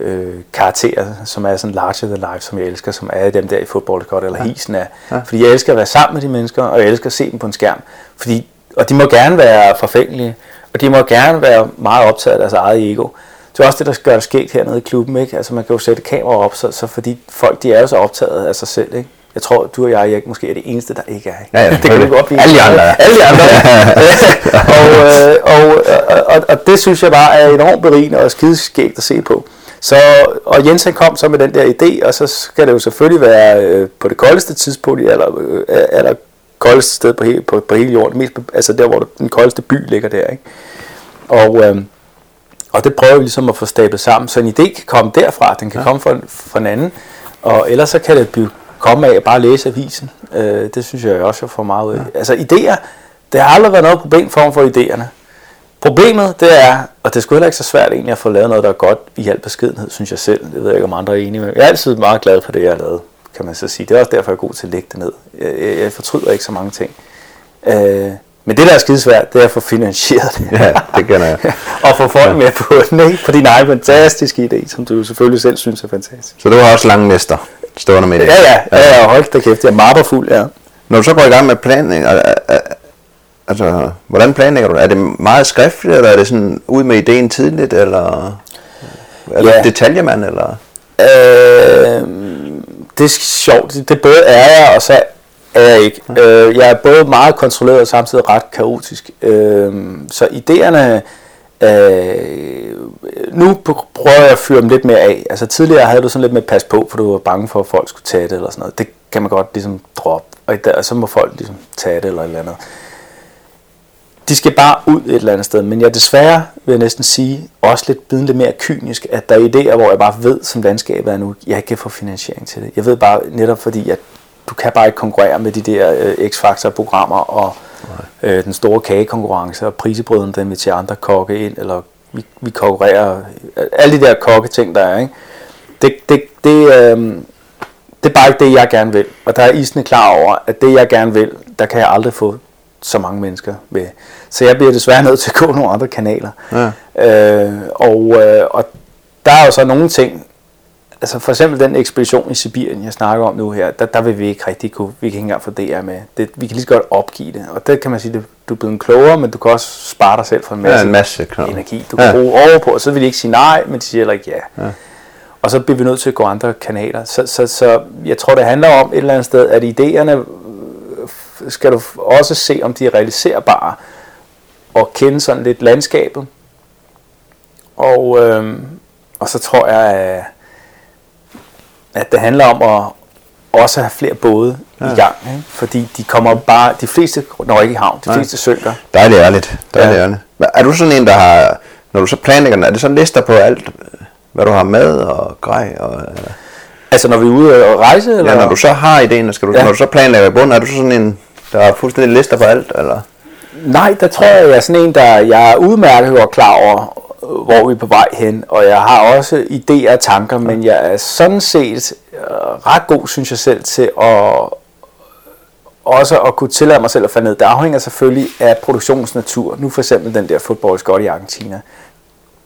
øh, karakterer, som er sådan larger than life, som jeg elsker, som er dem der i fodbold godt, eller ja. hisen er. Ja. Fordi jeg elsker at være sammen med de mennesker, og jeg elsker at se dem på en skærm. Fordi, og de må gerne være forfængelige, og de må gerne være meget optaget af deres eget ego. Det er også det, der gør det skægt hernede i klubben. Ikke? Altså, man kan jo sætte kameraer op, så, så fordi folk de er jo så optaget af sig selv. Ikke? Jeg tror, du og jeg, Erik, måske er det eneste, der ikke er. Ikke? Ja, ja, *laughs* det kan du godt blive. Alle de andre. Alle de andre. *laughs* *laughs* og, øh, og, og, og, og, det synes jeg bare er enormt berigende og skideskægt at se på. Så, og Jens han kom så med den der idé, og så skal det jo selvfølgelig være øh, på det koldeste tidspunkt, eller, øh, eller koldeste sted på, hele, på, på hele jorden, mest, altså der, hvor den koldeste by ligger der. Ikke? Og, øh, og det prøver vi ligesom at få stablet sammen, så en idé kan komme derfra, den kan ja. komme fra, fra en anden, og ellers så kan det blive, komme af at bare læse avisen. Øh, det synes jeg også, jeg får meget ud af. Ja. Altså idéer, det har aldrig været noget problem for for idéerne. Problemet, det er, og det er sgu heller ikke så svært egentlig at få lavet noget, der er godt i al beskedenhed, synes jeg selv. Det ved jeg ikke, om andre er enige med. Jeg er altid meget glad for det, jeg har lavet, kan man så sige. Det er også derfor, jeg er god til at lægge det ned. Jeg, jeg, fortryder ikke så mange ting. Øh, men det, der er skidesvært, det er at få finansieret det. Ja, det kender jeg. *laughs* og få folk med på den, ikke? På din egen fantastiske idé, som du selvfølgelig selv synes er fantastisk. Så du har også lange næster stående med det. Ja, ja, ja, ja hold da kæft, jeg er mapperfuld, ja. Når du så går i gang med al- altså, hvordan planlægger du det? Er det meget skriftligt, eller er det sådan ud med ideen tidligt, eller er Ja. det detaljemand, eller? Øh, det er sjovt. Det, det både er jeg, og så er jeg ikke. Øh, jeg er både meget kontrolleret og samtidig ret kaotisk. Øh, så idéerne... Øh, nu prøver jeg at fyre dem lidt mere af. Altså tidligere havde du sådan lidt med pas på, for du var bange for, at folk skulle tage det eller sådan noget. Det kan man godt ligesom droppe. Og, og så må folk ligesom tage det eller et eller andet. De skal bare ud et eller andet sted, men jeg desværre, vil jeg næsten sige, også lidt blevet lidt mere kynisk, at der er idéer, hvor jeg bare ved, som landskabet er nu, jeg ikke kan få finansiering til det. Jeg ved bare netop fordi, at du kan bare ikke konkurrere med de der øh, X-Factor-programmer og øh, den store kagekonkurrence og prisebrøden, der inviterer andre kokke ind, eller vi, vi konkurrerer, alle de der kokke-ting, der er, ikke? Det, det, det, øh, det er bare ikke det, jeg gerne vil. Og der er isende klar over, at det, jeg gerne vil, der kan jeg aldrig få så mange mennesker med. Så jeg bliver desværre *laughs* nødt til at gå nogle andre kanaler. Ja. Øh, og, øh, og der er jo så nogle ting, altså for eksempel den ekspedition i Sibirien, jeg snakker om nu her, der, der vil vi ikke rigtig kunne, vi kan ikke engang få DR med. Det, vi kan lige så godt opgive det. Og det kan man sige, det, du er blevet klogere, men du kan også spare dig selv for en masse, Ja, en masse energi, du kan Ja. bruge over på, og så vil de ikke sige nej, men de siger heller ikke ja. ja. Og så bliver vi nødt til at gå andre kanaler. Så, så, så jeg tror, det handler om et eller andet sted, at idéerne skal du også se, om de er realiserbare, og kende sådan lidt landskabet. Og, øh, og så tror jeg, at, det handler om at også have flere både ja. i gang. Ikke? Fordi de kommer bare, de fleste når ikke i havn, de Nej. fleste synker. Dejligt ærligt. Dejligt Ja. ærligt. Er du sådan en, der har, når du så planlægger er det så lister på alt, hvad du har med og grej? Og, eller? Altså når vi er ude og rejse? Eller? Ja, når du så har ideen, skal du, ja. når du så planlægger i bunden, er du så sådan en, der har fuldstændig lister på alt? Eller? Nej, der tror jeg, jeg er sådan en, der jeg er udmærket og klar over, hvor vi er på vej hen, og jeg har også idéer og tanker, men jeg er sådan set øh, ret god, synes jeg selv, til at, også at kunne tillade mig selv at falde ned, det afhænger selvfølgelig af produktionens natur. Nu for eksempel den der fodbold i Argentina.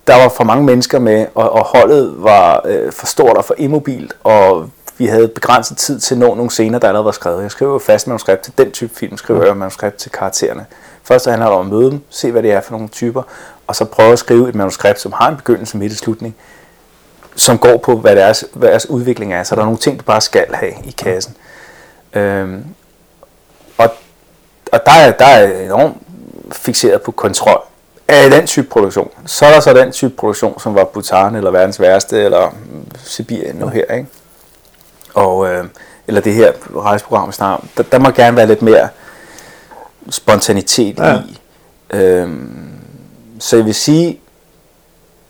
Der var for mange mennesker med, og, og holdet var øh, for stort og for immobilt, og vi havde begrænset tid til at nå nogle scener, der allerede var skrevet. Jeg skriver jo fast manuskript til den type film, skriver jeg manuskript til karaktererne. Først handler det om at møde dem, se hvad det er for nogle typer, og så prøve at skrive et manuskript, som har en begyndelse, midt og slutning, som går på, hvad deres, hvad deres udvikling er. Så der er nogle ting, du bare skal have i kassen. Øhm, og, og der er, der er enormt fixeret på kontrol af den type produktion. Så er der så den type produktion, som var Bhutan, eller verdens værste, eller Sibirien nu her, ikke? Og, øh, eller det her rejseprogram, snart, der, der må gerne være lidt mere spontanitet ja. i. Øhm, så jeg vil sige,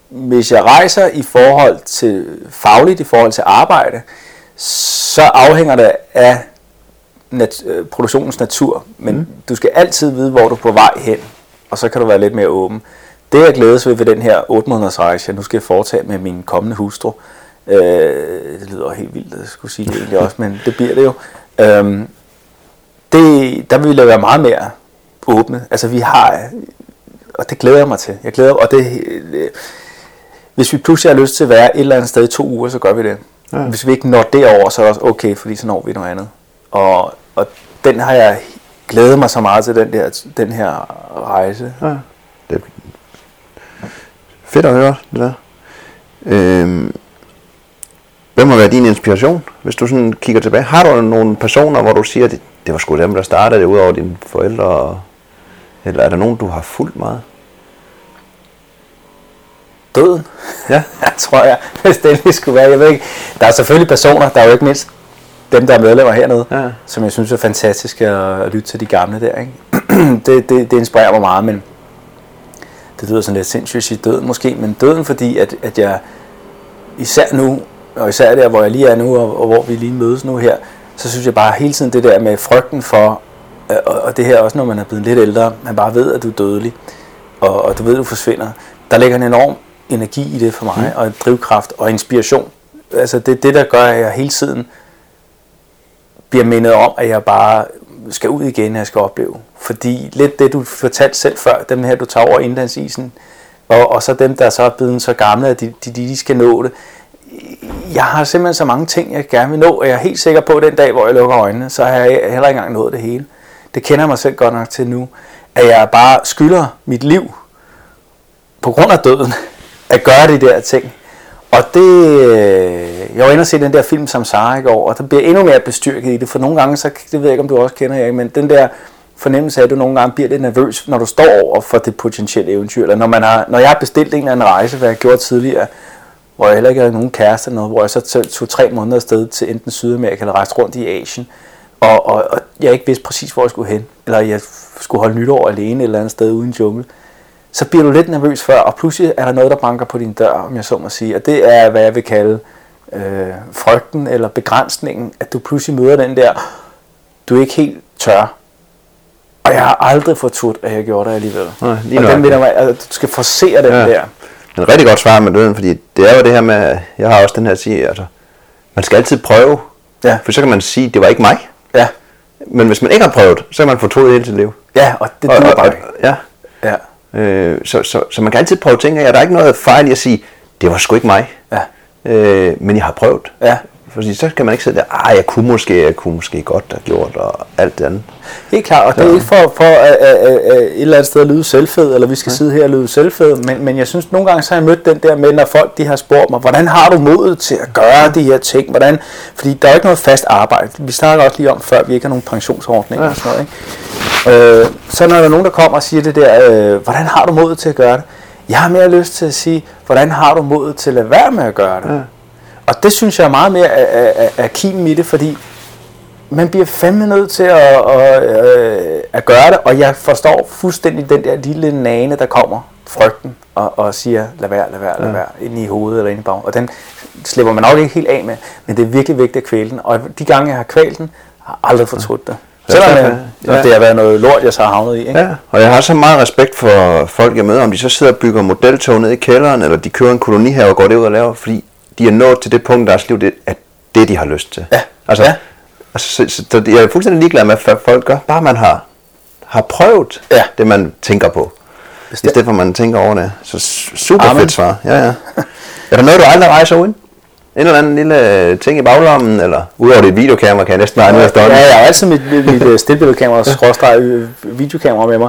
hvis jeg rejser i forhold til fagligt, i forhold til arbejde, så afhænger det af nat, øh, produktionens natur. Men mm. du skal altid vide, hvor du er på vej hen, og så kan du være lidt mere åben. Det jeg glædes ved ved den her 8 måneders rejse, jeg nu skal foretage med min kommende hustru, øh, det lyder helt vildt, at skulle sige det egentlig også, men det bliver det jo. Øhm, det, der vil vi være meget mere åbne. Altså vi har, og det glæder jeg mig til. Jeg glæder og det, øh, hvis vi pludselig har lyst til at være et eller andet sted i to uger, så gør vi det. Ja. Hvis vi ikke når derover, så er det også okay, fordi så når vi noget andet. Og, og den har jeg glædet mig så meget til, den, der, den her rejse. Ja. Det er fedt at høre det der. Øhm, hvem har været din inspiration, hvis du sådan kigger tilbage? Har du nogle personer, hvor du siger, at det, det var sgu dem, der startede det, udover dine forældre? Eller er der nogen, du har fulgt meget? Døden? Ja. *laughs* jeg tror jeg, hvis det skulle være. Jeg ved ikke. Der er selvfølgelig personer, der er jo ikke mindst dem, der er medlemmer hernede, ja. som jeg synes er fantastisk at, at lytte til de gamle der. Ikke? *clears throat* det, det, det inspirerer mig meget, men det lyder sådan lidt sindssygt at sige døden måske, men døden fordi, at, at jeg især nu, og især der, hvor jeg lige er nu, og, og hvor vi lige mødes nu her, så synes jeg bare hele tiden det der med frygten for, øh, og, og det her også, når man er blevet lidt ældre, man bare ved, at du er dødelig, og, og du ved, at du forsvinder. Der ligger en enorm energi i det for mig, mm. og drivkraft og inspiration. Altså det er det, der gør, at jeg hele tiden bliver mindet om, at jeg bare skal ud igen, at jeg skal opleve. Fordi lidt det, du fortalte selv før, dem her, du tager over indlandsisen, og, og så dem, der så er blevet så gamle, at de, de, de skal nå det. Jeg har simpelthen så mange ting, jeg gerne vil nå, og jeg er helt sikker på, at den dag, hvor jeg lukker øjnene, så har jeg heller ikke engang nået det hele. Det kender jeg mig selv godt nok til nu, at jeg bare skylder mit liv på grund af døden, at gøre de der ting. Og det, øh, jeg var inde og se den der film Samsara i går, og der bliver endnu mere bestyrket i det, for nogle gange, så det ved jeg ikke, om du også kender, jeg, men den der fornemmelse af, at du nogle gange bliver lidt nervøs, når du står over for det potentielle eventyr, eller når, man har, når jeg har bestilt en eller anden rejse, hvad jeg gjorde tidligere, hvor jeg heller ikke havde nogen kæreste eller noget, hvor jeg så tog tre måneder afsted til enten Sydamerika eller rejste rundt i Asien, og, og, og jeg ikke vidste præcis, hvor jeg skulle hen, eller jeg skulle holde nytår alene et eller andet sted uden jungle så bliver du lidt nervøs før, og pludselig er der noget, der banker på din dør, om jeg så må sige. Og det er, hvad jeg vil kalde øh, frygten eller begrænsningen, at du pludselig møder den der, du er ikke helt tør. Og jeg har aldrig fortudt, at jeg gjorde det alligevel. Nej, lige og den vil jeg, altså, du skal forsere den ja. der. Et rigtig godt svar med døden, fordi det er jo det her med, jeg har også den her at sige, altså, man skal altid prøve. Ja. For så kan man sige, det var ikke mig. Ja. Men hvis man ikke har prøvet, så kan man få troet hele sit liv. Ja, og det duer bare ikke. Ja. ja. Øh, så, så, så man kan altid prøve ting af. Der er ikke noget fejl i at sige, det var sgu ikke mig. Ja. Øh, men jeg har prøvet. Ja. Fordi så kan man ikke sige, at ah, jeg kunne måske, jeg kunne måske godt have gjort, og alt det andet. Helt klart, og så. det er ikke for, for at, at, at, at et eller andet sted at lyde selvfed, eller vi skal ja. sidde her og lyde selvfed, men, men jeg synes nogle gange, så har jeg mødt den der med, når folk de har spurgt mig, hvordan har du modet til at gøre de her ting? Hvordan? Fordi der er ikke noget fast arbejde. Vi snakker også lige om, før vi ikke har nogen pensionsordning ja. og sådan noget. Ikke? Øh, så når der er nogen, der kommer og siger det der, øh, hvordan har du modet til at gøre det? Jeg har mere lyst til at sige, hvordan har du modet til at lade være med at gøre det? Ja. Og det synes jeg er meget mere af, af, af kimen i det, fordi man bliver fandme nødt til at, at, at, at gøre det, og jeg forstår fuldstændig den der lille nane, der kommer, frygten, og, og siger, lad være, lad være, lad være, ja. ind i hovedet eller ind i bagen. Og den slipper man nok ikke helt af med, men det er virkelig vigtigt at kvæle den. Og de gange, jeg har kvælt den, har jeg aldrig fortrudt det. Selvom ja, ja. det har været noget lort, jeg så har havnet i. Ikke? Ja, og jeg har så meget respekt for folk, jeg møder, om de så sidder og bygger modeltog ned i kælderen, eller de kører en kolonihave og går det ud og laver, fordi de er nået til det punkt i deres liv, det, at det de har lyst til. Ja. Altså, ja. Altså, så, så, så jeg er fuldstændig ligeglad med, hvad folk gør. Bare man har, har prøvet Ja. det, man tænker på. I Bestemt. stedet for, at man tænker over det. Så su- super Amen. fedt svar. Ja, ja. er der noget, du aldrig rejser uden? En eller anden lille øh, ting i baglommen, eller udover dit videokamera, kan jeg næsten regne ud Ja, efterhånden. jeg har altid mit, mit, øh, stillbilledkamera, skråstreg øh, videokamera med mig.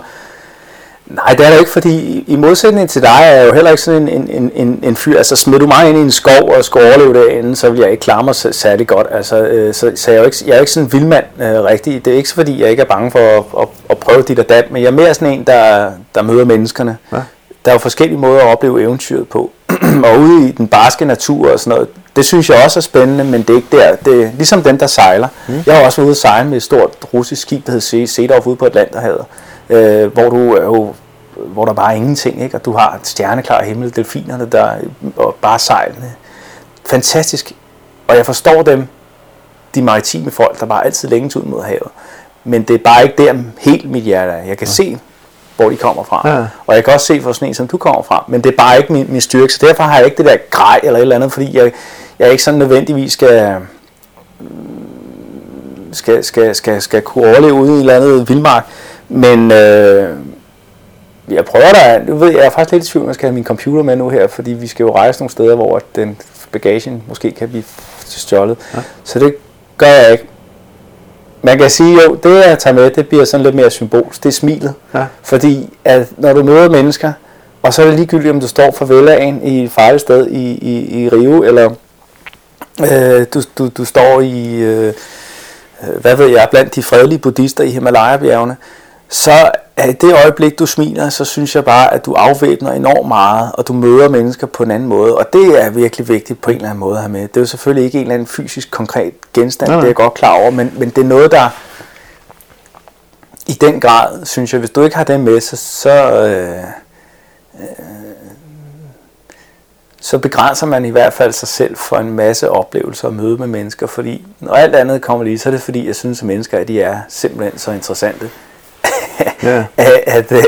Nej, det er der ikke, fordi i- modsætning til dig er jeg jo heller ikke sådan en, en, en, en, en fyr. Altså smider du mig ind i en skov og skal overleve derinde, så vil jeg ikke klare mig særlig godt. Altså, øh, så, så jeg er jo ikke, jeg er jo ikke sådan en vildmand øh, rigtig. Det er ikke så, fordi jeg ikke er bange for at, at, at prøve dit og dat, men jeg er mere sådan en, der, der møder menneskerne. Ja. Der er jo forskellige måder at opleve eventyret på. *clears throat* og ude i den barske natur og sådan noget, det synes jeg også er spændende, men det er ikke der. Det er ligesom dem, der sejler. Mm. Jeg har også været ude at sejle med et stort russisk skib, der hedder Sedorf ude på Atlanterhavet, øh, hvor du er jo hvor der bare er ingenting, ikke? og du har et stjerneklar himmel, delfinerne der og bare sejlene. Fantastisk. Og jeg forstår dem, de maritime folk, der bare altid længes ud mod havet. Men det er bare ikke der helt mit hjerte er. Jeg kan se, hvor de kommer fra. Ja. Og jeg kan også se, hvor sådan en som du kommer fra. Men det er bare ikke min, min styrke. Så derfor har jeg ikke det der grej eller et eller andet, fordi jeg, jeg ikke sådan nødvendigvis skal, skal, skal, skal, skal kunne overleve ude i et eller andet vildmark. Men øh, jeg prøver da, nu ved jeg, jeg er faktisk lidt i tvivl, om jeg skal have min computer med nu her, fordi vi skal jo rejse nogle steder, hvor den bagagen måske kan blive stjålet. Ja. Så det gør jeg ikke. Man kan sige, jo, det jeg tager med, det bliver sådan lidt mere symbolsk. Det er smilet. Ja. Fordi at når du møder mennesker, og så er det ligegyldigt, om du står for Vellagen i et farligt sted i, i, i Rio, eller øh, du, du, du står i, øh, øh, hvad ved jeg, blandt de fredelige buddhister i Himalaya-bjergene, så i det øjeblik, du smiler, så synes jeg bare, at du afvæbner enormt meget, og du møder mennesker på en anden måde. Og det er virkelig vigtigt på en eller anden måde at have med. Det er jo selvfølgelig ikke en eller anden fysisk, konkret genstand, nej. det er jeg godt klar over, men, men det er noget, der i den grad, synes jeg, hvis du ikke har det med, så, så, øh, øh, så begrænser man i hvert fald sig selv for en masse oplevelser og møde med mennesker, fordi når alt andet kommer lige, så er det fordi, jeg synes, at mennesker at de er simpelthen så interessante, Ja. *laughs* at, at, øh,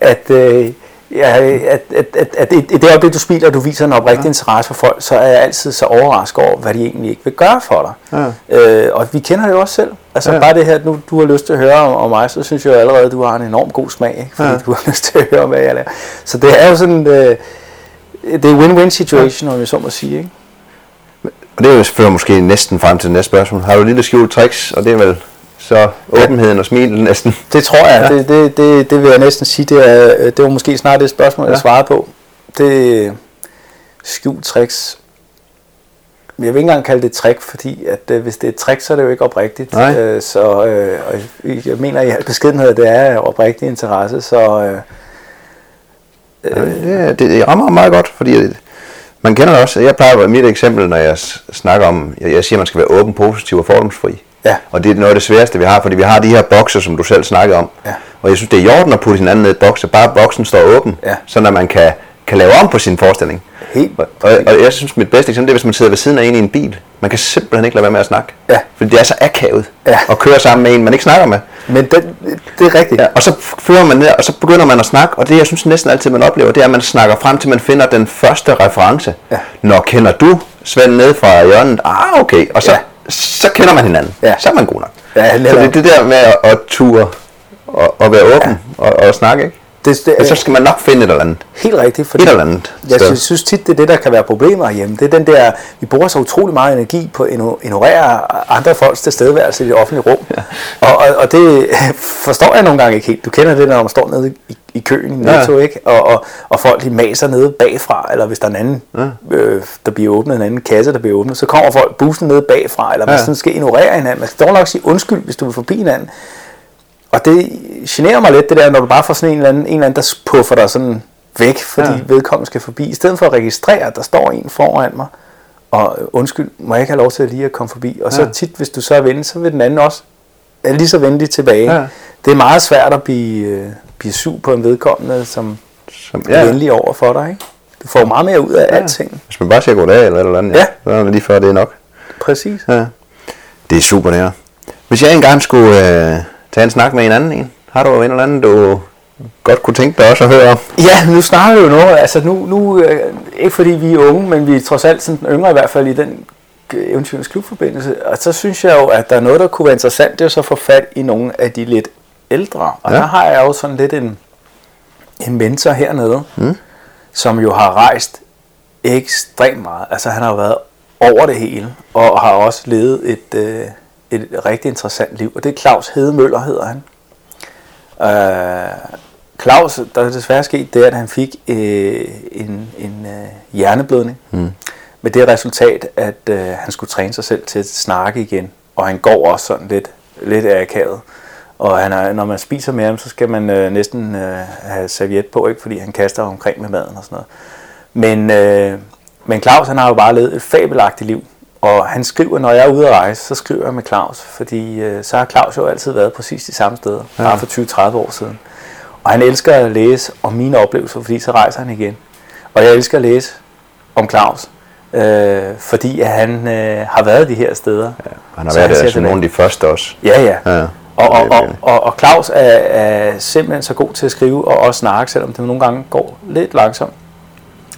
at, øh, ja, at, at, at, at i det øjeblik, du smiler, og du viser en oprigtig interesse for folk, så er jeg altid så overrasket over, hvad de egentlig ikke vil gøre for dig. Ja. Øh, og vi kender det jo også selv. Altså Ja. ja. bare det her, at nu du har lyst til at høre om, om mig, så synes jeg jo allerede, at du har en enorm god smag, ikke? fordi Ja. ja. du har *laughs* lyst til at høre om, hvad jeg laver. Så det er jo sådan, øh, det er win-win situation, om jeg så må sige. Ikke? Og det er fører måske næsten frem til det næste spørgsmål. Har du lille skjult tricks, og det er vel så åbenheden og smilet næsten. Det tror jeg, Ja. det, det, det, det vil jeg næsten sige, det, er, øh, det var måske snart det spørgsmål, jeg Ja. ja. svarede på. Det er skjult tricks. Jeg vil ikke engang kalde det et trick, fordi at, øh, hvis det er et trick, så er det jo ikke oprigtigt. Nej. Øh, så øh, og jeg- jeg mener i al beskedenhed, at det er oprigtig interesse, så øh, Ja, det, det rammer meget godt, fordi øh, man kender det også. Jeg plejer mit eksempel, når jeg snakker om, jeg, jeg siger, at man skal være åben, positiv og fordomsfri. Ja. Og det er noget af det sværeste, vi har, fordi vi har de her bokser, som du selv snakkede om. Ja. Og jeg synes, det er i orden at putte hinanden ned i bokser, bare boksen står åben, Ja. så at man kan, kan lave om på sin forestilling. helt Og, og, og jeg synes, mit bedste eksempel, det er, hvis man sidder ved siden af en i en bil. Man kan simpelthen ikke lade være med at snakke. Ja. Fordi det er så akavet Ja. at køre sammen med en, man ikke snakker med. Men det, det er rigtigt. Ja, og så fører man ned, og så begynder man at snakke, og det jeg synes næsten altid, man oplever, det er, at man snakker frem til, man finder den første reference. Ja. Når kender du Svend ned fra hjørnet? Ah, okay. Og så, Ja. Så kender man hinanden. Ja. Så er man god nok. Ja, så det er det der med at, at ture og, og være åben ja. og, og snakke, ikke? Det, det, Men så skal man nok finde et eller andet. Helt rigtigt. Fordi Et eller andet Jeg synes, synes tit, det er det, der kan være problemer hjemme. Det er den der, vi bruger så utrolig meget energi på at igno- ignorere andre folks tilstedeværelse i det offentlige rum. Ja. Og, og, og det *laughs* forstår jeg nogle gange ikke helt. Du kender det, når man står nede i, i køen i Ja. Netto, ikke? Og, og, og folk de maser nede bagfra, eller hvis der er en anden, ja. øh, der bliver åbnet, en anden kasse, der bliver åbnet, så kommer folk bussen nede bagfra, eller man Ja. sådan skal ignorere hinanden. Man skal dog nok sige undskyld, hvis du vil forbi hinanden. Og det generer mig lidt, det der, når du bare får sådan en eller anden, en eller anden der puffer dig sådan væk, fordi Ja. ja. vedkommende skal forbi. I stedet for at registrere, at der står en foran mig, og øh, undskyld, må jeg ikke have lov til at lige at komme forbi? Og så Ja. tit, hvis du så er venlig, så vil den anden også er lige så venlig tilbage. Ja. Det er meget svært at blive, øh, blive sur på en vedkommende, som Som, er venlig over for dig. Ikke? Du får meget mere ud af ja. alting. Hvis man bare siger goddag eller eller andet, Ja. så er det lige før, det er nok. Præcis. Ja. Det er super, det her. Hvis jeg engang skulle øh, tage en snak med en anden en, har du en eller anden, du godt kunne tænke dig også at høre om? Ja, nu snakker vi jo noget, altså nu, nu øh, ikke fordi vi er unge, men vi er trods alt sådan yngre i hvert fald i den eventyrens klubforbindelse, og så synes jeg jo, at der er noget, der kunne være interessant, det er jo så at få fat i nogle af de lidt ældre. Og Ja. der har jeg jo sådan lidt en, en mentor hernede, mm. som jo har rejst ekstremt meget. Altså han har været over det hele, og har også levet et, øh, et rigtig interessant liv. Og det er Claus Hedemøller, hedder han. Øh, Claus, der er desværre sket det, at han fik øh, en, en øh, hjerneblødning. Mm. Med det resultat, at øh, han skulle træne sig selv til at snakke igen. Og han går også sådan lidt, lidt akavet. Og han er, når man spiser med ham, så skal man øh, næsten øh, have serviet på, ikke? fordi han kaster omkring med maden og sådan noget. Men, øh, men Claus, han har jo bare levet et fabelagtigt liv. Og han skriver, når jeg er ude at rejse, så skriver jeg med Claus. Fordi øh, så har Claus jo altid været præcis de samme steder, ja. bare for 20-30 år siden. Og han elsker at læse om mine oplevelser, fordi så rejser han igen. Og jeg elsker at læse om Claus, øh, fordi han øh, har været de her steder. Ja, Han har været der som nogle af de første også. Ja, ja. Ja. Og, og, og, og, og Claus er, er simpelthen så god til at skrive og også snakke, selvom det nogle gange går lidt langsomt.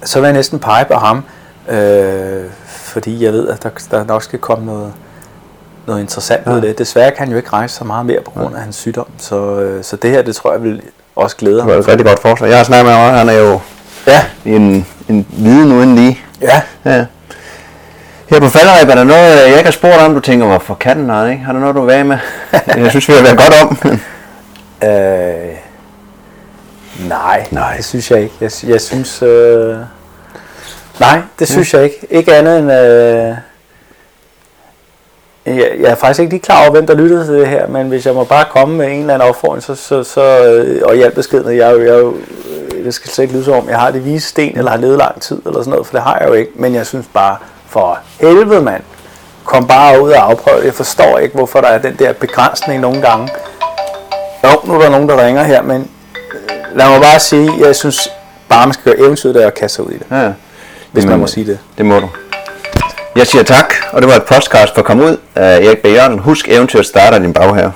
Så vil jeg næsten pege på ham, øh, fordi jeg ved, at der, der nok skal komme noget, noget interessant ud af det. Desværre kan han jo ikke rejse så meget mere på grund af hans sygdom, så, øh, så det her, det tror jeg vil også glæde Det var ham. et rigtig godt forslag. Jeg har snakket med ham, han er jo Ja, en, en viden uden lige. ja. Ja. Her på falderæb er der noget, jeg ikke har spurgt om, du tænker, hvorfor katten nej, ikke? Har du noget, du være med? *laughs* jeg synes, vi har været godt om. Øh, nej, Nej. det synes jeg ikke. Jeg, jeg synes... Øh, nej, det synes jeg ikke. Ikke andet end... Øh, jeg, jeg er faktisk ikke lige klar over, hvem der lyttede til det her, men hvis jeg må bare komme med en eller anden opfordring, så, så, så øh, og i al beskedenhed, jeg, jeg, øh, det skal slet ikke lyde som om, jeg har det vise sten, eller har levet lang tid, eller sådan noget, for det har jeg jo ikke, men jeg synes bare, for helvede mand, kom bare ud og afprøv det. Jeg forstår ikke, hvorfor der er den der begrænsning nogle gange. Jo, nu er der nogen, der ringer her, men øh, lad mig bare sige, jeg synes bare, man skal gøre eventyret der og kaste sig ud i det. ja. Hvis man må sige det. Det må du. Jeg siger tak, og det var et podcast for at komme ud af Erik B. Jørgen. Husk, eventyret starter i din baghave.